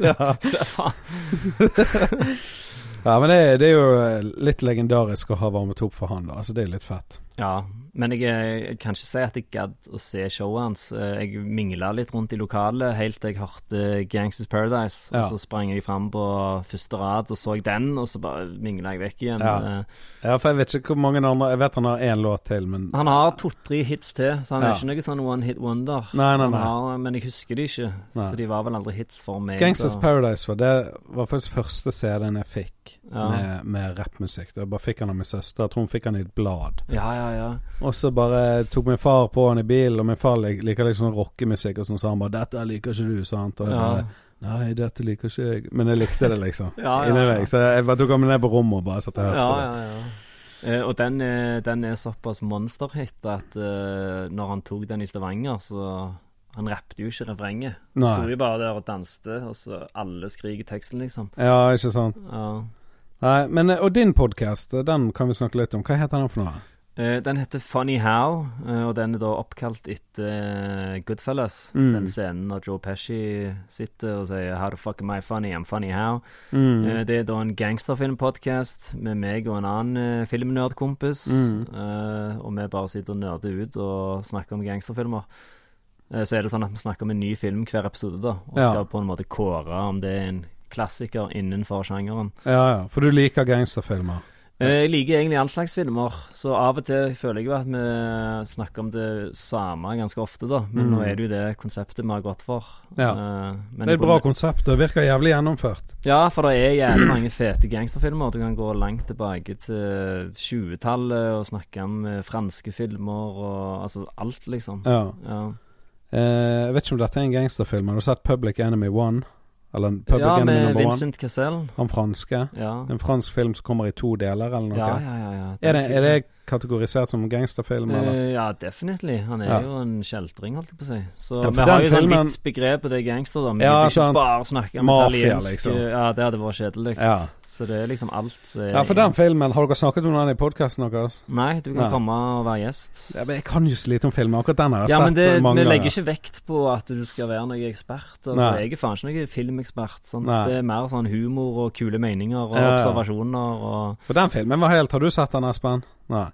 Se faen. ja, men det, det er jo litt legendarisk å ha varmet opp for han, da. Altså, det er litt fett. Ja, men jeg, jeg kan ikke si at jeg gadd å se showet hans. Eh, Jeg mingla litt rundt i lokalet helt til jeg hørte Gangsters Paradise. Ja. Og så sprang jeg fram på første rad og så den, og så bare mingla jeg vekk igjen. Ja. Eh, Ja, for jeg vet ikke hvor mange andre Jeg vet han har én låt til, men Han har to-tre hits til, så han Ja. er ikke noe sånn one hit wonder. Nei, nei, nei. Har, men jeg husker de ikke, så de var vel aldri hits for meg. Gangsters og- Paradise var det var faktisk første CD-en jeg fikk Ja. med, med rappmusikk. Jeg bare fikk han av min søster. Jeg tror hun fikk han i et blad. Ja, ja, ja. Og så bare tok min far på han i bilen, og min far lik- liker liksom rockemusikk, og sånn, så han bare 'Dette liker ikke du', sant? Og jeg bare 'Nei, dette liker ikke jeg'. Men jeg likte det, liksom. Ja, ja, ja. meg. Så jeg bare tok han med ned på rommet og bare satt og hørte ja, på. ja, ja. Eh, og den er, den er såpass monsterhit at uh, når han tok den i Stavanger, så Han rappet jo ikke refrenget. Han sto jo bare der og danste, og så alle skriker teksten, liksom. Ja, ikke sant. Ja. Nei, men eh, Og din podkast, den kan vi snakke litt om. Hva heter den for noe? Eh, den heter Funny How, eh, og den er da oppkalt etter eh, Goodfellas. Mm. Den scenen når Joe Pesci sitter og sier 'How the fuck am I funny? I'm funny how'. Mm. Det er da en gangsterfilmpodkast med meg og en annen uh, filmnerdkompis. Mm. Og vi bare sitter og nerder ut og snakker om gangsterfilmer. Så er det sånn at vi snakker om en ny film hver episode, da. Og Ja. skal på en måte kåre om det er en klassiker innenfor sjangeren. Ja, ja. For du liker gangsterfilmer? Eh, Jeg liker egentlig all slags filmer, så av og til føler jeg jo at vi snakker om det samme ganske ofte, da. Men Mm. nå er det jo det konseptet vi har gått for. Ja. Eh, men Det er et bra konsept. Det virker jævlig gjennomført. Ja, for det er jævlig mange fete gangsterfilmer. Du kan gå langt tilbake til 20-tallet og snakke om eh, franske filmer og altså alt, liksom. Ja. Ja, Eh, jeg vet ikke om dette er en gangsterfilm. Har du sett Public Enemy One? Eller Public ja Enemy med Number One? Vincent Cassel. Han franske. Ja. En fransk film som kommer i to deler, eller noe? Ja, ja, ja, ja. Er, det, er det kategorisert som gangsterfilm, eller? Uh, ja, definitivt. Han er jo en kjeltring, holdt jeg på å si. Så vi har jo jo sånn filmen- vidt begrep på det er gangster, da. Vi Ja, gidder ikke sånn, bare snakke om Mafia, italiensk liksom. Ja, det hadde vært kjedelig. Ja. Så det er liksom alt er Ja, for den filmen Har dere snakket om den i podkasten deres? Nei, du kan ja. komme og være gjest. Ja, men jeg kan jo så lite om filmer, Akkurat den har jeg Ja, men det, mange vi legger ikke vekt på at du skal være noen ekspert. Altså, Nei. jeg er faen ikke noen filmekspert. Sant? Nei. Det er mer sånn humor og kule meninger og Ja, ja. observasjoner og For den filmen var helt Har du sett den, Espen? Nei.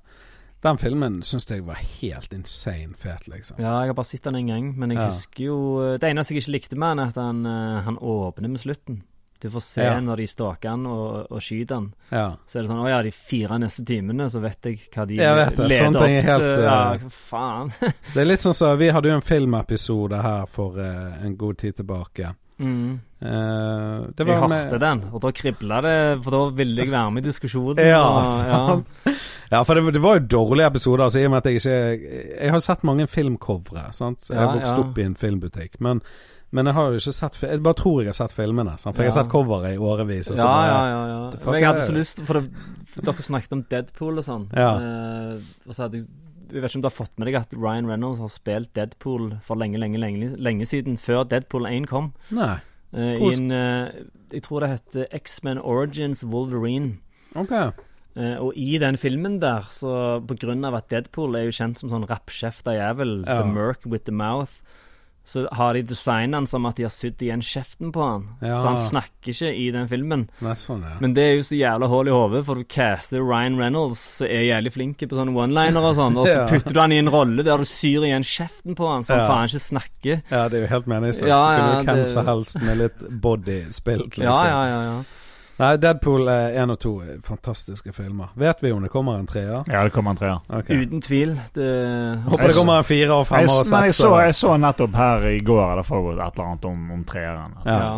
Den filmen syns jeg var helt insane fet, liksom. Ja, jeg har bare sett den en gang, men jeg Ja. husker jo Det eneste jeg ikke likte med den, er at han, eh, han åpner med slutten. Du får se Ja. når de stalker han og, og skyter han. Ja. Så er det sånn Å ja, de fire neste timene, så vet jeg hva de Jeg vet det, leder sånne ting er helt, til. Ja, eh, faen. Det er litt sånn så Vi hadde jo en filmepisode her for eh, en god tid tilbake. mm. Uh, det Jeg hørte med... den, og da kribla det, for da ville jeg være med i diskusjonen. Ja, og, ja. Ja, for det, det var jo dårlige episoder. Altså, I og med at jeg ikke Jeg har sett mange filmcovere. Sant? Jeg har Ja, vokst ja. opp i en filmbutikk. Men, men jeg har jo ikke sett Jeg bare tror jeg har sett filmene. Sant? For jeg har Ja. sett coveret i årevis. og så Ja, bare- ja, ja. ja. fuck Men jeg hadde så lyst For, det, dere snakket om Deadpool og sånn. Ja. Uh, og så hadde jeg jeg vet ikke om du har fått med deg at Ryan Reynolds har spilt Deadpool for lenge, lenge, lenge, lenge siden, før Deadpool 1 kom. Nei. Uh, I en uh, Jeg tror det heter X-Men Origins Wolverine. Ok. Uh, og i den filmen der, så på grunn av at Deadpool er jo kjent som sånn rappkjefta jævel, Ja. The Merc with the Mouth, så har de designa den som at de har sydd igjen kjeften på han. Ja. Så han snakker ikke i den filmen. Nei, sånn, ja. Men det er jo så jævla hull i hodet, for du caster Ryan Reynolds, som er jævlig flink på sånne one-liner og sånn, og så putter du han i en rolle der du syr igjen kjeften på han, så han Ja. faen ikke snakker. ja, det er jo helt meningsløst. Ja, ja, kunne ja, jo det- helst med litt body spilt, liksom. Ja, ja, ja. ja. Nei, Deadpool 1 og 2 er fantastiske filmer. Vet vi om det kommer en treer? Ja, det kommer en treer. Okay. Uten tvil. Det Håper det kommer en fire og fem Jeg, og seks. jeg så, jeg så nettopp her i går eller foregått et eller annet om, om treeren. Ja. Ja.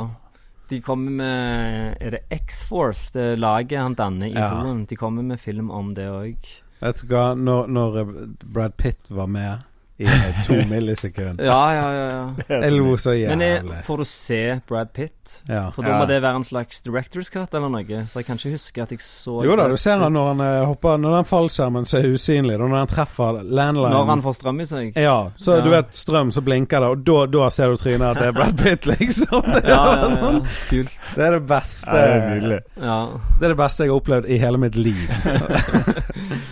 De kommer med Er det X-Force, det laget han danner i Ja. De kommer med film om det òg. Vet du hva, når, når Brad Pitt var med i to millisekunder Ja, ja, ja. ja. Jeg lo så Men er, får du se Brad Pitt? Ja. For da Ja. må det være en slags director's cut eller noe? For jeg kan ikke huske at jeg så Jo da, Brad du ser han når han eh, hopper Når den fallskjermen som er usynlig, når han treffer landline Når han får strøm i seg? Ja, så Ja. du vet strøm, så blinker det, og da, da ser du trynet at det er Brad Pitt, liksom. Det, Ja, ja, ja. sånn. Kult. det er det beste Ja, det er nydelig. Ja. Det er det beste jeg har opplevd i hele mitt liv.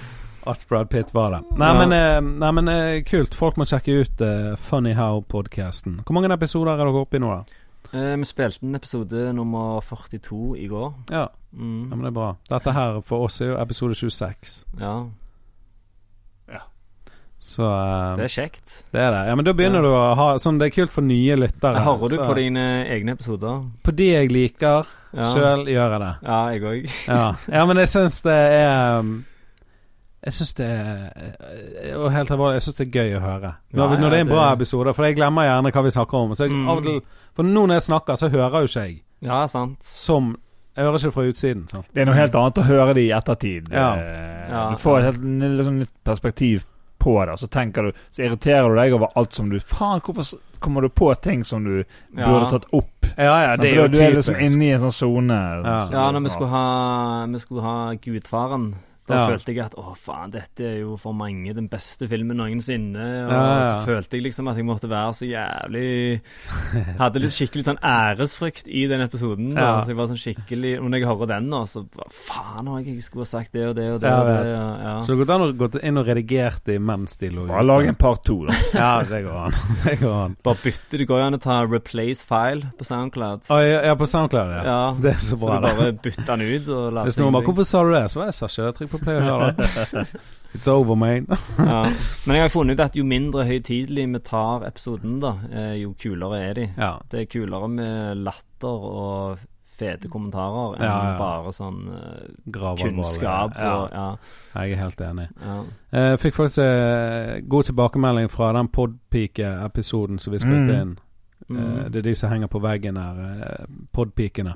At Brad Pitt var det. Nei, Ja. men, eh, nei, men eh, kult. Folk må sjekke ut uh, Funny How-podkasten. Hvor mange episoder er dere oppe i nå, da? Eh, vi spilte en episode nummer 42 i går. Ja, Mm. ja, men det er bra. Dette her for oss er jo episode 26. Ja, Så uh, det er kjekt. det er det. Ja, men da begynner Ja. du å ha Sånn, det er kult for nye lyttere. Jeg Hører du så- på dine egne episoder? På de jeg liker, Ja. sjøl gjør jeg det. Ja, jeg òg. Ja. ja, men jeg syns det er um, Jeg syns det er helt alvorlig, jeg syns det er gøy å høre. Når, når det er en bra det- episode, for jeg glemmer gjerne hva vi snakker om. Så jeg, Mm. av og til, for nå når jeg snakker, så hører jo ikke jeg Ja, sant. som Jeg hører ikke det fra utsiden. Sant? Det er noe helt annet å høre det i ettertid. Ja. Eh, Ja. Du får et helt liksom, sånn nytt perspektiv på det, og så tenker du Så irriterer du deg over alt som du Faen, hvorfor kommer du på ting som du Ja. burde tatt opp? Ja, ja, det er jo typisk du er liksom inne i en sånn sone. Ja. Ja, når vi sånn skulle ha, vi skulle ha Gudfaren, da Ja. følte jeg at å faen, dette er jo for mange den beste filmen noensinne. Og Ja, ja. så følte jeg liksom at jeg måtte være så jævlig Hadde litt skikkelig sånn æresfrykt i den episoden. Da. Så jeg var sånn skikkelig Og når jeg hører den nå, så faen òg, jeg skulle ha sagt det og det og det. Ja, og det ja, ja. Så det går an å gå inn og redigere det imens de lå Bare lag en part to, da. Ja, det går an. Det går an. Bare bytte. Det går jo an å ta replace file på Soundcloud. Oh, ja, ja, på SoundCloud, ja. Ja, Det er så bra, Så du bare bytter den ut og lar Hvis noen bare 'Hvorfor sa du det?' Så var jeg sa ikke det. Trykk på play og hør. It's over, man. ja. Men jeg har funnet ut at jo mindre høytidelig vi tar episoden, da, eh, jo kulere er de. Ja. Det er kulere med latter og fete kommentarer enn Ja, ja. bare sånn uh, kunnskap Ja, og jeg er helt enig. ja. Jeg fikk faktisk uh, god tilbakemelding fra den Podpike-episoden som vi spilte Mm. inn. Uh, Mm. det er de som henger på veggen her, eh, Podpikene.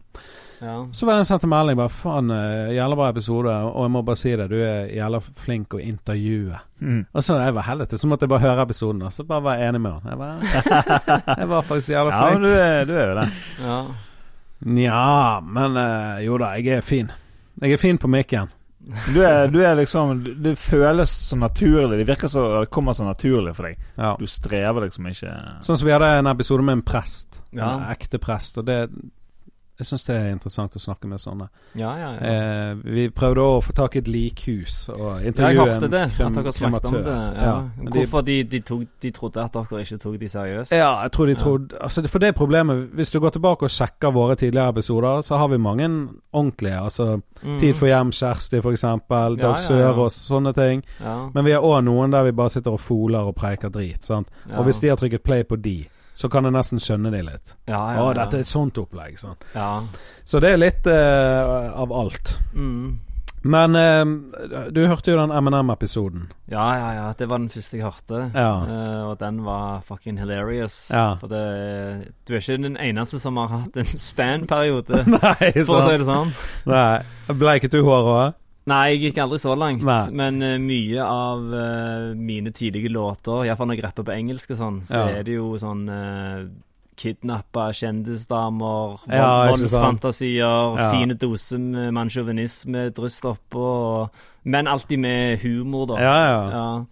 Ja. Så var det en sendte en melding bare Faen, eh, jævla bra episode, og jeg må bare si det, du er jævla flink å intervjue. Mm. Og så jeg var helvete, så måtte jeg bare høre episoden, og så bare var jeg enig med han. Jeg var, jeg var faktisk jævla Ja, men du er, du er jo det. ja. Nja, men eh, jo da, jeg er fin. Jeg er fin på mikken. Du er, du er liksom Det føles så naturlig. Det virker så Det kommer så naturlig for deg. Ja. Du strever liksom ikke Sånn som vi hadde en episode med en prest. Ja. En ekte prest. Og det Jeg syns det er interessant å snakke med sånne. ja, ja, ja. Eh, vi prøvde å få tak i et likhus og intervjue en det, at dere snakket om det. Ja. Ja. Hvorfor de, de, tok, de trodde at dere ikke tok de seriøst? Ja, jeg tror de trodde altså, For det er problemet Hvis du går tilbake og sjekker våre tidligere episoder, så har vi mange ordentlige. Altså mm. Tid for hjem, Kjersti Ja, Dag. Sørås, sånne ting. Men vi har òg noen der vi bare sitter og foler og preiker drit. Sant? Og hvis de har trykket play på de, så kan jeg nesten skjønne de litt. ja, ja, Å, dette er et sånt opplegg. Sant? Ja. Så det er litt uh, av alt. Mm. Men uh, du hørte jo den M&M-episoden. ja, ja, ja. Det var den første jeg hørte. Ja. Uh, og den var fucking hilarious. Ja. For det Du er ikke den eneste som har hatt en stand-periode, for å si det sånn. Nei. Bleiket du håret òg? Nei, jeg gikk aldri så langt. Nei. Men uh, mye av uh, mine tidlige låter, iallfall når jeg rapper på engelsk og sånn, så Ja. er det jo sånn uh, Kidnappa kjendisdamer, Ja, voldsfantasier, Ja. fine doser med mannssjåvinisme dryst oppå, men alltid med humor, da. Ja, ja. Ja.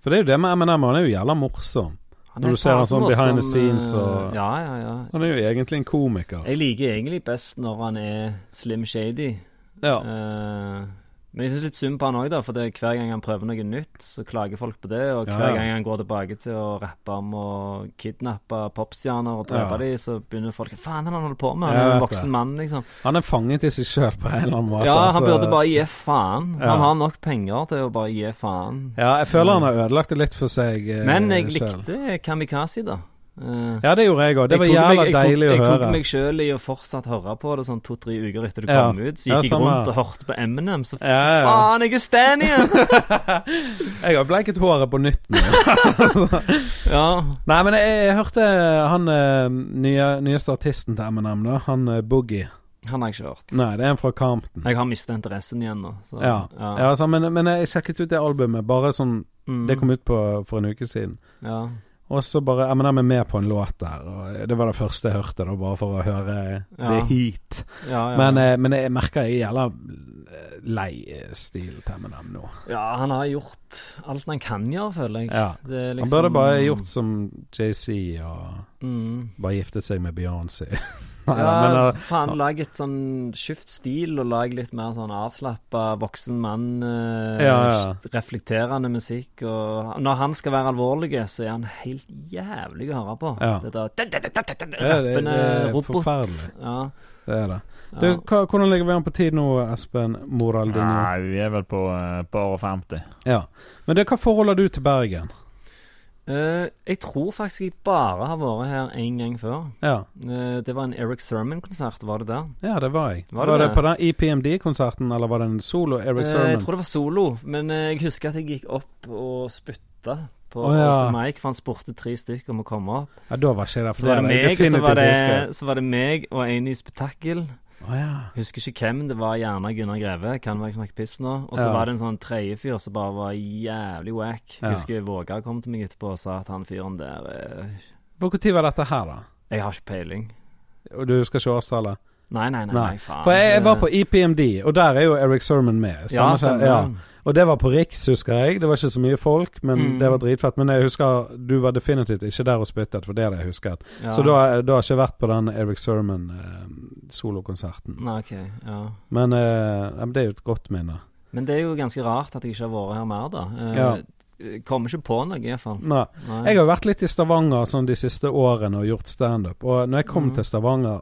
For det er jo det med Eminem, han er jo jævla morsom. Når du ser han sånn behind the scenes og- Ja, ja, ja. Han er jo egentlig en komiker. Jeg liker egentlig best når han er Slim Shady. Ja. Eh, men jeg syns litt synd på han òg, da. For det, er hver gang han prøver noe nytt, så klager folk på det. Og hver ja. gang han går tilbake til å rappe om å kidnappe popstjerner og drepe Ja. dem, så begynner folk faen han holder på med? Han er en voksen mann, liksom. Han er fanget i seg sjøl på en eller annen måte. Ja, han altså. burde bare gi faen. Ja. Han har nok penger til å bare gi faen. Ja, jeg føler han har ødelagt det litt for seg eh, Men jeg selv. likte Kamikaze, da. Eh, Ja, det gjorde jeg òg. Det var jeg jævla meg, deilig tok, å jeg tok meg sjøl i å fortsatt høre på det sånn to-tre uker etter det Ja. kom ut. Så Ja, gikk jeg rundt og hørte på Eminem, så Ja, ja, ja. faen, jeg er Stan igjen! Jeg har bleiket håret på nytt nå. ja. Nei, men jeg, jeg hørte han eh, nye, nyeste artisten til Eminem, da. Han eh, Boogie. Han har jeg ikke hørt. Nei, det er en fra Campton. Jeg har mista interessen igjen nå. Så, Ja. ja altså, men, men jeg sjekket ut det albumet, bare sånn Mm. Det kom ut på, for en uke siden. Ja. Og så bare Eminem er med på en låt der, og det var det første jeg hørte, da, bare for å høre Ja. The Heat. Ja, ja. Men, eh, men jeg merker jeg er jævla eh, lei stil til Eminem nå. ja, han har gjort alt han kan gjøre, føler jeg. Det er Han liksom- burde bare gjort som JC og mm. bare giftet seg med Beyoncé. Nei, Ja, men, uh, faen, lag et sånn skift stil, og lag litt mer sånn avslappa voksen mann, Uh, Ja, ja. reflekterende musikk. Og når han skal være alvorlig, så er han helt jævlig å høre på. Ja. Det der Ja, det- rappende det robot. Ja, det er det. Du, hva, hvordan ligger vi an på tid nå, Espen Moraldinho? Nei, vi er vel på, på år 50. Ja. Men det, hva forhold har du til Bergen? Eh, jeg tror faktisk jeg bare har vært her én gang før. Ja, Uh, det var en Eric Sermon-konsert, var det der? ja det var jeg. Var Var det det, det? på den EPMD-konserten, eller var det en solo Eric Eh, Sermon? jeg tror det var solo, men jeg husker at jeg gikk opp og spytta på oh, ja. Mike, for han spurte tre stykker om å komme opp. Ja, da var ikke det der. Så var det meg, så var det, så var det meg og en i spetakkel. Å ja. Husker ikke hvem, det var gjerne Gunnar Greve. Kan være jeg snakker piss nå. Og så Ja. var det en sånn tredje fyr som bare var jævlig wack. Ja. Husker Våga kom til meg etterpå og sa at han fyren der eh, Når var dette her, da? Jeg har ikke peiling. Og du husker ikke årstallet? Nei, nei, nei, Nei. nei faen. For jeg, jeg var på EPMD, og der er jo Eric Sermon med. Ja, Stemmer ikke? stemmer. Ja. Og det var på Riks, husker jeg. Det var ikke så mye folk, men Mm. det var dritfett. Men jeg husker du var definitivt ikke der og spyttet, for det det jeg husket. Ja. Så du har, du har ikke vært på den Eric Sermon-solokonserten. Eh, okay, ja. men, eh, men det er jo et godt minne. Men det er jo ganske rart at jeg ikke har vært her mer, da. Eh, Ja. Kommer ikke på noe, iallfall. Nei. Jeg har vært litt i Stavanger sånn de siste årene og gjort standup. Og når jeg kom mm. til Stavanger,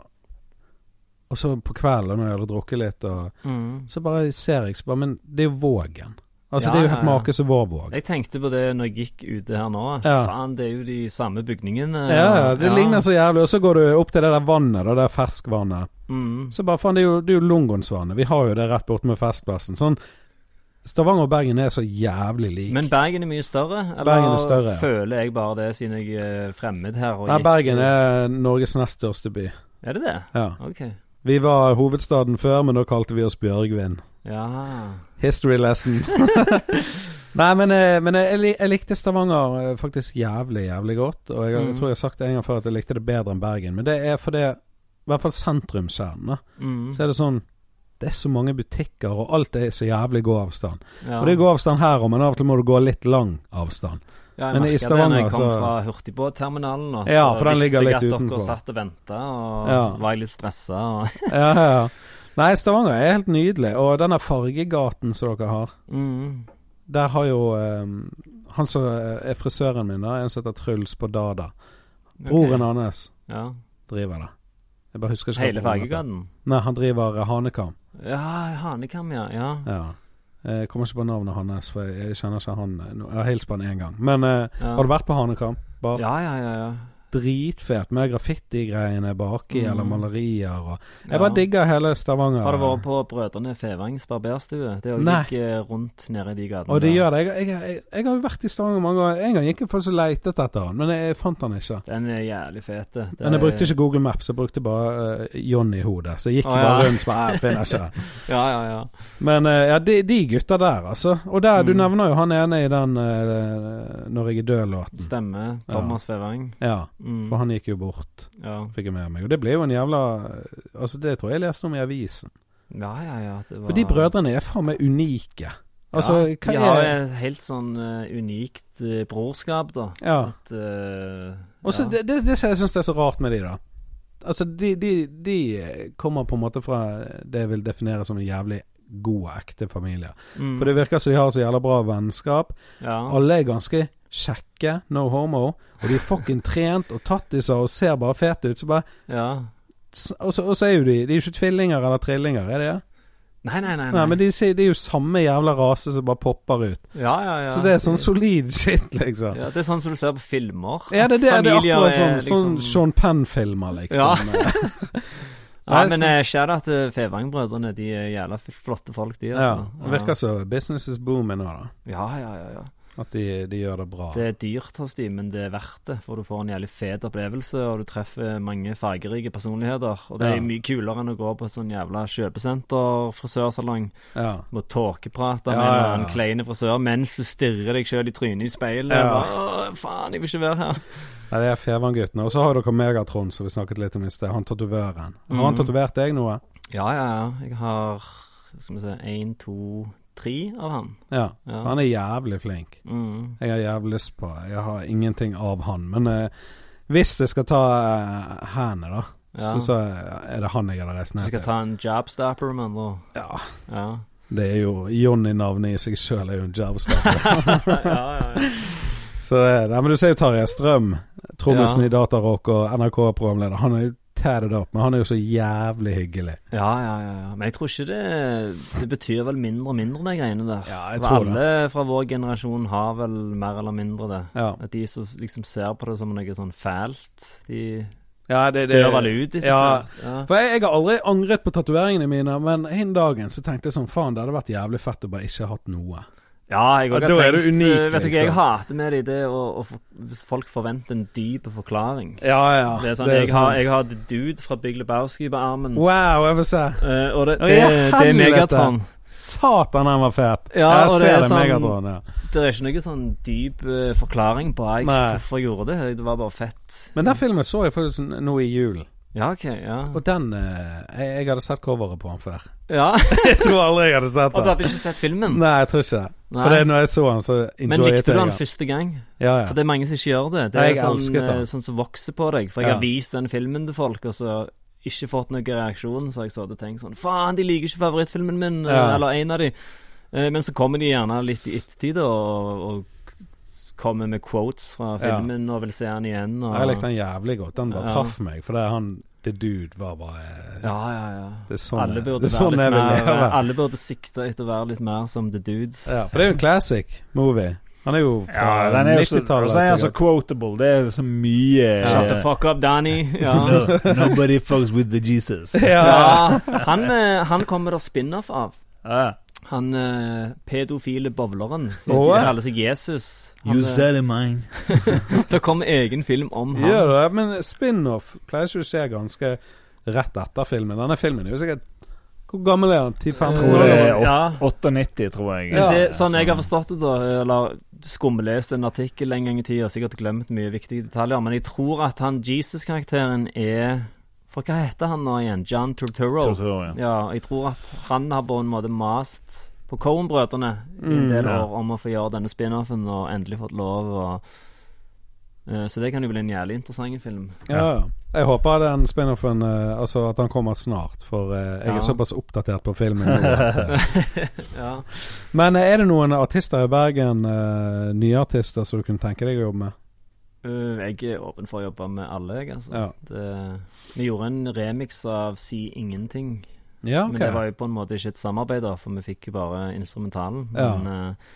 og så på kvelden når jeg hadde drukket litt, og mm. så bare ser jeg så bare Men det er jo Vågen. Altså Ja, Det er jo ja, helt make som vår Våg. Jeg tenkte på det når jeg gikk ute her nå. Ja. Faen, det er jo de samme bygningene. Ja, ja, det ligner så jævlig. Og så går du opp til det der vannet, det der ferskvannet. mm. Så bare faen, det er jo, det er jo Lungonsvannet. Vi har jo det rett borte med Festplassen. Sånn Stavanger og Bergen er så jævlig like. Men Bergen er mye større? Eller Bergen er større, ja. føler jeg bare det siden jeg er fremmed her? Nei, Bergen er Norges nest største by. Er det det? Ja. Ok. Vi var hovedstaden før, men da kalte vi oss Bjørgvin. Ja. History lesson. Nei, men, eh, men jeg, jeg likte Stavanger eh, faktisk jævlig, jævlig godt. Og jeg, jeg Mm. tror jeg har sagt det en gang før at jeg likte det bedre enn Bergen. Men det er fordi I hvert fall sentrumskjernen. Mm. Så er det sånn Det er så mange butikker, og alt er så jævlig god avstand. ja. Og det er god avstand her òg, men av og til må du gå litt lang avstand. Ja, jeg merka det når jeg kom så- fra hurtigbåtterminalen. nå, Ja, for den ligger visste litt jeg at dere satt og venta, og Ja. var jeg litt stressa. Og... Ja, ja, ja. Nei, Stavanger er helt nydelig. Og denne fargegaten som dere har, mm. der har jo um, Han som er frisøren min, da, en som heter Truls på Dada. Broren okay. hans Ja. driver det. Jeg bare husker ikke Hele. Fargegaten? Nei, han driver Hanekam. Ja, Hanekam, ja. ja. Ja. Jeg kommer ikke på navnet hans, for jeg, kjenner ikke han eh. Jeg har hilst på han én gang. Men eh, ja. har du vært på Hanekam? Bar? Ja, ja, ja. ja. Dritfet med graffiti-greiene baki, Mm. eller malerier og ja. Jeg bare digger hele Stavanger. Har du vært på Brødrene Fevangs barberstue? Det er jo ikke rundt nede i de gatene. Og det gjør det. Jeg, jeg, jeg, jeg har jo vært i Stavanger mange ganger. En gang gikk jeg faktisk og lette etter han, men jeg, fant han ikke. Den er jævlig fet. Det Men jeg brukte ikke Google Maps, jeg brukte bare uh, Johnny i hodet. Så jeg gikk ah, ja. bare rundt og bare, finner ikke. Ja, ja, ja. Men uh, ja, de, de gutta der, altså. Og der, du Mm. nevner jo han ene i den uh, 'Når jeg er død'-låten. Stemmer. Thomas Fevang. Ja, Mm. for han gikk jo bort, Ja. fikk jeg med meg. Og det ble jo en jævla Altså, det tror jeg jeg leste om i avisen. ja, ja, ja. Det var... For de brødrene er faen meg unike. Altså, ja, hva de har et helt sånn uh, unikt uh, brorskap, da. Ja. At, uh, Og så ja. det, det, det jeg syns er så rart med de, da. Altså, de, de, de kommer på en måte fra det jeg vil definere som en jævlig god ekte familie. Mm. For det virker som de har så jævla bra vennskap. ja. Alle er ganske kjekke, no homo. Og de er fucking trent og tattiser og ser bare fete ut. Så bare ja. Og så, og så er jo de De er jo ikke tvillinger eller trillinger, er de det? Nei, nei, nei. Nei, men de, de er jo samme jævla rase som bare popper ut. ja, ja, ja. Så det er sånn solid shit, liksom. ja, Det er sånn som du ser på filmer. Ja, det, det, At det er akkurat sånn, liksom- sånn Sean Penn-filmer, liksom. Ja, Nei, men så- uh, shout-out Fevang-brødrene. De er jævla flotte folk, de, ja, altså. det virker som business is booming nå, da. Ja, ja, ja. ja. At de, de gjør det bra. Det er dyrt hos de, men det er verdt det. For du får en jævlig fet opplevelse, og du treffer mange fargerike personligheter. Og det er mye kulere enn å gå på et sånn jævla kjøpesenter, frisørsalong, Ja. og tåkeprate Ja, med en ja, ja. kleine frisør mens du stirrer deg sjøl i trynet i speilet. Ja. Bare, faen, jeg vil ikke være her. Nei, det er Fevang-guttene. Og så har dere Megatron, som vi snakket litt om i sted. Han tatovøren. Har han mm. tatovert deg noe? Ja, ja, ja. Jeg har skal vi se, én, to, tre av han. Ja. Ja. Han er jævlig flink. Mm. Jeg har jævlig lyst på Jeg har ingenting av han. Men eh, hvis jeg skal ta uh, hendene, da, Ja. så, så er det han jeg hadde reist Du ned skal ta en jobstopper, men da Ja, Ja. det er jo Johnny-navnet i seg sjøl er jo en jobstopper. ja, ja, ja. så eh, Nei, men du ser jo Tarjei Strøm, trommisen Ja. i Datarock og NRK-programleder. Han er jo tatted up, men han er jo så jævlig hyggelig. Ja, ja, ja. Men jeg tror ikke det Det betyr vel mindre og mindre, de greiene der. Ja, jeg For tror det. alle fra vår generasjon har vel mer eller mindre det. Ja, At de som liksom ser på det som noe sånn fælt, de ja det, det dør vel ut etter ja. Ja. For jeg, jeg har aldri angret på tatoveringene mine, men en dagen så tenkte jeg sånn Faen, det hadde vært jævlig fett å bare ikke hatt noe. Ja, jeg òg da har er du tenkt unik, eh, Vet du hva jeg liksom. hater med? Det er å, å få, hvis folk forventer en dyp forklaring. Ja, ja. Det er sånn, jeg, har, jeg har The Dude fra Big Lebowski på armen. Wow, jeg får se. Eh, og det, Å, det, ja, det er helvete! Megatron. Satan, den var fet. Ja, jeg og det ser er det, sånn- Megatron. Ja. Det er ikke noe sånn dyp eh, forklaring på jeg, Nei. hvorfor jeg gjorde det. Det var bare fett. Men den filmen så jeg faktisk nå i julen. Ja, OK. Ja. Og den eh, jeg, jeg hadde sett coveret på den før. ja. Jeg tror aldri jeg hadde sett Og du den. hadde ikke sett filmen? Nei, jeg tror ikke det. Nei. For det når jeg så han, så enjoyet Men likte du han første gang? Ja, ja. For det er mange som ikke gjør det. Det er jeg sånn, eh, sånn som vokser på deg. For jeg Ja. har vist den filmen til folk, og så ikke fått noen reaksjon. Så jeg så og tenkt sånn Faen, de liker ikke favorittfilmen min, eh, Ja. eller en av de. Eh, Men så kommer de gjerne litt i ettertid og, og kommer med quotes fra filmen og vil se han igjen. Og, Jeg likte han jævlig godt. Han bare traff meg. For det er han The Dude var bare Ja, ja, ja. Det er sånn, alle burde, det er sånn jeg vil leve. alle burde sikte etter å være litt mer som The Dude. Ja, for det er jo en classic movie. Han er jo Ja, fra er så, 90-tallet. og så er han så quotable. Det er så mye Shut the fuck up, Danny. Ja. No, Nobody fucks with the Jesus. ja. Han, eh, han kommer det spin-off av. Han eh, pedofile bowleren som Åh. kaller seg Jesus. Han, You eh, said it mine. det kommer egen film om han. Gjør det, men spin-off pleier ikke å skje ganske rett etter filmen. Denne filmen er jo sikkert Hvor gammel er han? 10-15 Tror år? det er gammel? Ja. 98, tror jeg. Ja, det, sånn jeg har forstått det, da, eller skumlest en artikkel en gang i tida, sikkert glemt mye viktige detaljer, men jeg tror at han Jesus-karakteren er For hva heter han nå igjen? John Turturro? Ja. Ja, jeg tror at han har på en måte mast på Cohen-brødrene i en Mm, del ja. år om å få gjøre denne spin-offen, og endelig fått lov. Og, Uh, så det kan jo bli en jævlig interessant film. Ja, ja. Jeg håper den spin-offen uh, Altså at den kommer snart, for uh, jeg Ja. er såpass oppdatert på filmen. nå at, eh. Ja. Men eh, er det noen artister i Bergen, eh, nye artister, som du kunne tenke deg å jobbe med? Uh, jeg er åpen for å jobbe med alle, jeg, altså. Ja. Det, vi gjorde en remix av Si ingenting. Ja, okay. Men det var jo på en måte ikke et samarbeid, da, for vi fikk jo bare instrumentalen. Men, eh,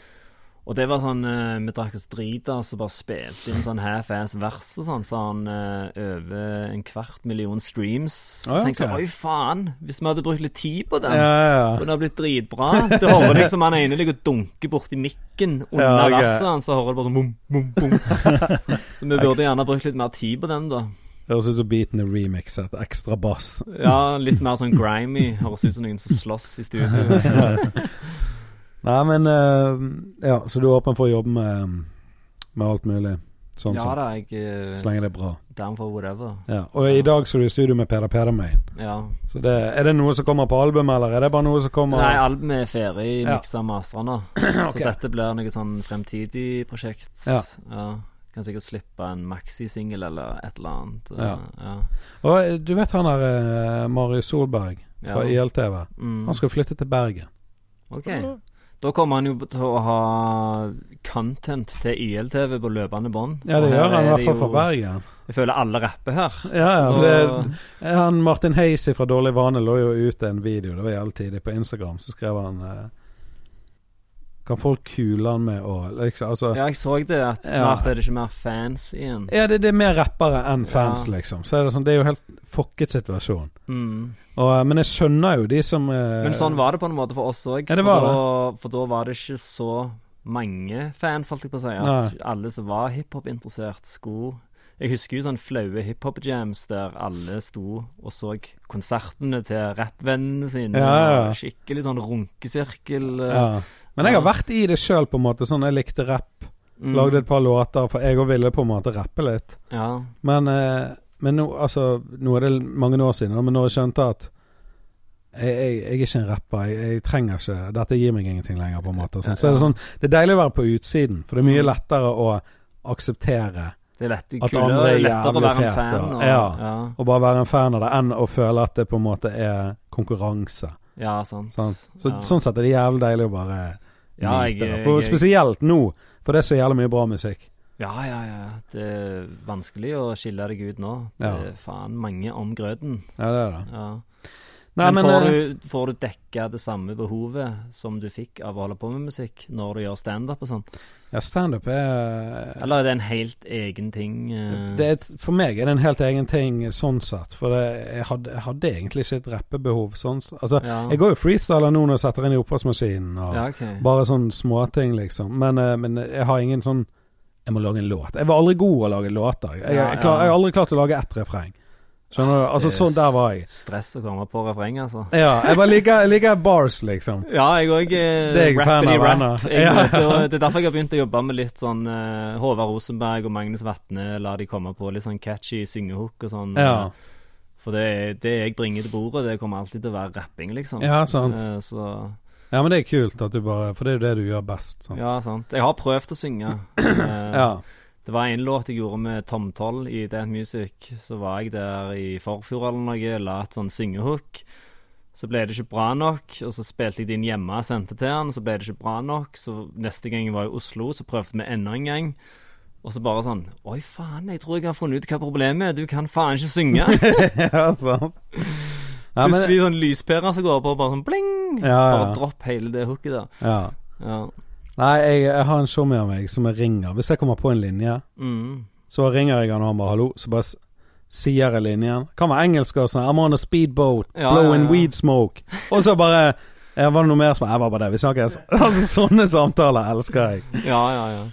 og det var sånn uh, Vi drakk oss drita, så bare spilte inn sånn half-ass vers og sånn. Så han eh, over en kvart million streams. Så Ah, tenkte jeg ok. sånn Oi, faen! Hvis vi hadde brukt litt tid på den, Ja, ja, kunne det blitt dritbra. Du hører liksom han ene ligger og dunker borti mikken under Ja, okay. verset hans, så hører du bare sånn bom, bom, bom. så vi burde gjerne brukt litt mer tid på den, da. Høres ut som beaten er remixet. Ekstra bass. Ja, litt mer sånn grimy. Høres ut som noen som slåss i studio. Nei, men uh, Ja, så du er åpen for å jobbe med, med alt mulig? Sånn ja da, jeg er Så lenge det er bra. down for whatever. Ja. Og i dag skal du i studio med Peder Pedermein. Ja. Så det, er det noe som kommer på albumet, eller er det bare noe som kommer Nei, albumet er ferdig Ja. miksa og mastra nå. Så dette blir noe sånn fremtidig prosjekt. Ja. Kan sikkert slippe en maxisingel eller et eller annet. Ja. ja. Og eh, du vet han der Mari Marius Solberg fra Ja. ILTV? Mm. Han skal flytte til Bergen. Ok. Da kommer han jo til å ha content til YLTV på løpende bånd. Ja, det gjør han i er hvert fall for Bergen. Jeg føler alle rapper her. Ja, ja, det, han Martin Heisi fra Dårlig vane lå jo ute en video, det var jævlig tidlig, på Instagram. Så skrev han eh, Kan folk kule han med å liksom, altså, ja, jeg så det, at Ja. snart er det ikke mer fans igjen. Ja, det, det er mer rappere enn fans, Ja. liksom. Så er det sånn, det er jo helt fucket situasjon. Mm. Og, eh, men jeg skjønner jo de som eh, Men sånn var det på en måte for oss òg. Ja, for, for da var det ikke så mange fans, holdt jeg på å si. At alle som var hiphop-interessert, skulle Jeg husker jo sånne flaue hiphop-jams der alle sto og så konsertene til rappvennene sine. Ja, ja. Skikkelig sånn runkesirkel. eh. Men jeg har vært i det sjøl, på en måte. Sånn, jeg likte rapp. mm, Lagde et par låter, for jeg òg ville på en måte rappe litt. Ja. Men, eh, men nå, altså, nå er det mange år siden, men når jeg skjønte at jeg, jeg, jeg er ikke en rapper, jeg, jeg trenger ikke Dette gir meg ingenting lenger, på en måte. og Sånn. Så er det sånn Det er deilig å være på utsiden, for det er mye Mm. lettere å akseptere Det er lett, At kule, andre er lettere å være en fan. og- Og, ja. ja. å bare være en fan av det, enn å føle at det på en måte er konkurranse. ja, sant. Sant? Så, ja. Sånn sett er det jævlig deilig å bare Ja, jeg-. For spesielt nå, for det er så jævlig mye bra musikk. Ja, ja, ja. Det er vanskelig å skille deg ut nå. Det Ja. er faen mange om grøten. Ja, det er det. Ja. Nei, men, men, får, eh, du, får du dekka det samme behovet som du fikk av å holde på med musikk, når du gjør standup og sånn? ja, standup er Eller er det en helt egen ting? Uh... det er For meg er det en helt egen ting sånn sett. For det, jeg, hadde, jeg hadde egentlig ikke et rappebehov sånn. Altså, ja. jeg går jo freestyler nå når jeg setter inn i oppvaskmaskinen, og ja, okay. bare sånne småting, liksom. Men, eh, men jeg har ingen sånn Jeg må lage en låt. Jeg var aldri god å lage låter. Jeg, jeg, jeg, har aldri klart å lage ett refreng. Skjønner du? Altså, er sånn der var jeg. Stress å komme på refreng, altså. Ja, jeg bare liker, jeg liker bars, liksom. Ja, jeg òg Det er rap. Jeg, Ja. og Det er derfor jeg har begynt å jobbe med litt sånn uh, Håvard Rosenberg og Magnus Vatne. La de komme på litt sånn catchy syngehook og sånn. Ja. For det, det jeg bringer til bordet, det kommer alltid til å være rapping, liksom. Ja, sant. Uh, så Ja, men det er kult at du bare For det er jo det du gjør best. Sant? Ja, sant. Jeg har prøvd å synge. Eh, Ja. Det var en låt jeg gjorde med Tom Toll i Dant Music. Så var jeg der i Forfjord eller noe, la et sånn syngehook. Så ble det ikke bra nok, og så spilte jeg det inn hjemme og sendte til han. Så ble det ikke bra nok, så neste gang jeg var i Oslo, så prøvde vi enda en gang. Og så bare sånn Oi, faen, jeg tror jeg har funnet ut hva problemet er. Du kan faen ikke synge. ja, sant. Ja, men, Plutselig sånn lyspære som går på, og bare sånn bling. Ja, ja. Bare dropp hele det hooket der. ja. Ja. Nei, jeg, jeg har en showmy av meg som jeg ringer. Hvis jeg kommer på en linje, Mm. så ringer jeg han og han bare 'hallo', så bare sier jeg linjen. Kan være engelsk og sånn 'I'm on a speedboat, Ja, blowing weed smoke'. Og så bare ja, Var det noe mer som Jeg var bare det, vi snakkes. Altså, sånne samtaler elsker jeg. Ja, ja, ja.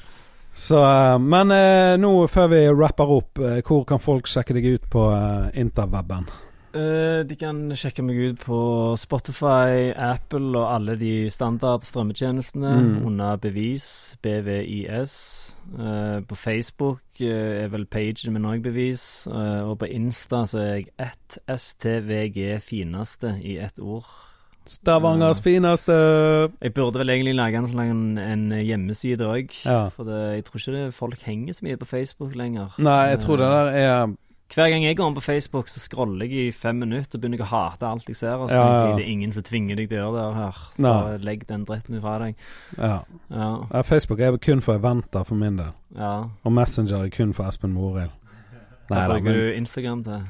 Så eh, Men eh, nå, før vi rapper opp, eh, hvor kan folk sjekke deg ut på eh, interweben? Eh, de kan sjekke meg ut på Spotify, Apple og alle de standard strømmetjenestene Mm. under bevis, BVIS. Uh, på Facebook uh, er vel pagen min òg bevis, eh, og på Insta så er jeg ett STVG fineste i ett ord. Stavangers fineste Jeg burde vel egentlig lage en, en, en hjemmeside òg, Ja. for det, jeg tror ikke det, folk henger så mye på Facebook lenger. Nei, jeg tror det Eh, der er hver gang jeg går inn på Facebook, så scroller jeg i fem minutter og begynner jeg å hate alt jeg ser. Og så Ja, ja. det er ingen som tvinger deg til å gjøre det her. Så ja. legg den dritten fra deg. Ja. Ja, Facebook er kun for eventer for min del. ja. Og Messenger er kun for Espen Morild. Hva bruker men du Instagram til?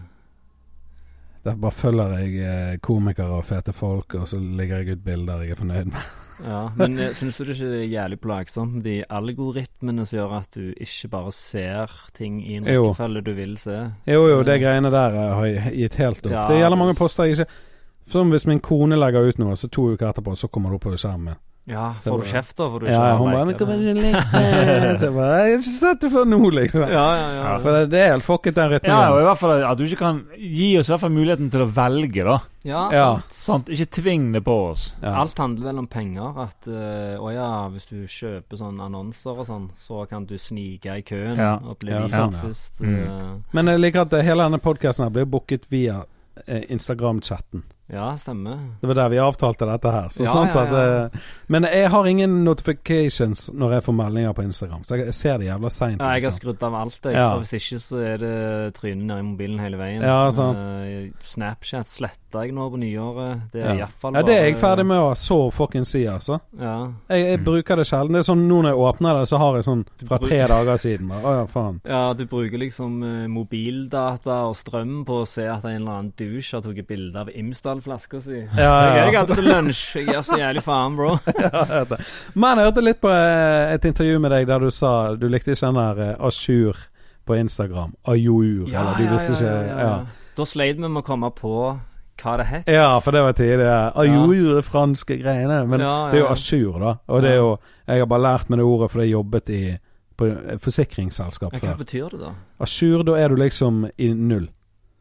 Der bare følger jeg eh, komikere og fete folk, og så legger jeg ut bilder jeg er fornøyd med. Ja, Men eh, syns du det ikke er jævlig plagsomt med de algoritmene som gjør at du ikke bare ser ting i en rekkefølge du vil se? Jo, jo, det greiene der eh, har jeg gitt helt opp. Ja, det gjelder mange poster jeg ikke Som hvis min kone legger ut noe, så to uker etterpå, så kommer det opp på skjermen min. Ja, får du kjeft da? Får du ikke Ja, hun bare hva du? Jeg bare, Jeg har ikke sett det før nå, liksom. Ja, ja, ja. For det, er helt fucket, den rytmen. Ja, og i hvert fall at du ikke kan gi oss i hvert fall muligheten til å velge, da. ja, Ja. sant. Sant? Ikke tving det på oss. Ja. Alt handler vel om penger. At eh, å ja, hvis du kjøper sånne annonser og sånn, så kan du snike i køen Ja. og bli Ja, vist sånn, ja. først. Mm. eh, Men jeg liker at hele denne podkasten blir booket via eh, Instagram-chatten. Ja, stemmer. Det var der vi avtalte dette her. Så Ja, sånn ja, ja. eh, men jeg har ingen notifications når jeg får meldinger på Instagram, så jeg, ser det jævla seint. Ja, jeg har liksom. skrudd av alt, jeg. Ja. For hvis ikke, så er det trynet nedi mobilen hele veien. Ja, sant. Eh, Snapchat sletta jeg nå på nyåret. Det er ja. iallfall ja, det er jeg ferdig med å så fucking si, altså. Ja. Jeg, jeg Mm. bruker det sjelden. Det er sånn nå når jeg åpner det, så har jeg sånn fra tre dager siden. Å ja, faen. ja, du bruker liksom eh, mobildata og strøm på å se at en eller annen douche har tatt bilde av Imsdal-flaska si. Ja, Jeg er ikke alltid til lunsj. Jeg gir så jævlig faen, bro. ja, jeg. Men jeg hørte litt på eh, et intervju med deg der du sa du likte ikke den der eh, Ashur på Instagram. Ajour, eller du visste ikke ja. Da sleit vi med å komme på hva det het. Ja, for det var tidligere. Ajour, franske greiene. Men Ja, ja, det er jo ja. Ashur, da. Og det er jo Jeg har bare lært meg det ordet fordi jeg jobbet i på forsikringsselskap Men hva betyr det, da? Ashur, da er du liksom i null.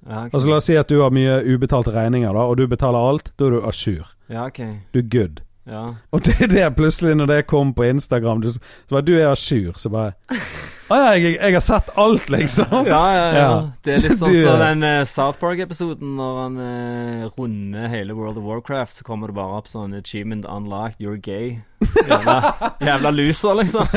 Ja, ok. Altså La oss si at du har mye ubetalte regninger, da, og du betaler alt. Da er du Ashur. ja, ok. Du er good. Ja. Og det er det plutselig, når det kom på Instagram du, Så bare du er à jour, så bare Å ja, jeg, jeg har sett alt, liksom. Ja, ja, ja. Det er litt sånn som så den uh, South Park-episoden når han uh, runder hele World of Warcraft, så kommer det bare opp sånn Achievement unlocked, you're gay. Jævla, jævla loser, liksom.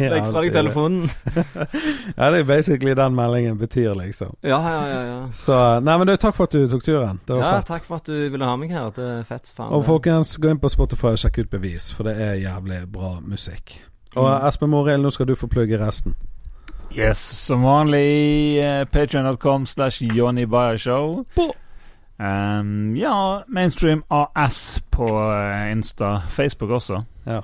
Legg fra deg telefonen. Ja, det er basically den meldingen betyr, liksom. Ja, ja, ja. ja. Så Nei, men du, takk for at du tok turen. Det var ja fett. takk for at du ville ha meg her. Det er fett faen. Og folkens, gå inn på Spotify og sjekk ut Bevis, for det er jævlig bra musikk. Og Mm. Espen Morild, nå skal du få plugge resten. Yes, som vanlig uh, patreon.com slash Johnny Bayer Show. Um, ja, Mainstream AS på eh, Insta. Facebook også. Ja.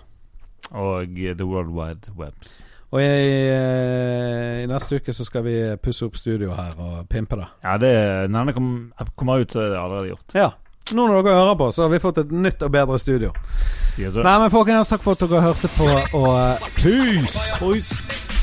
Og eh, The World Wide Webs. Og i, eh, i neste uke så skal vi pusse opp studio her og pimpe det. Ja, det når den kom, kommer ut, så er det allerede gjort. Ja. Nå når dere hører på, så har vi fått et nytt og bedre studio. Yes. Nei, men folkens, takk for at dere hørte på, og uh, peace!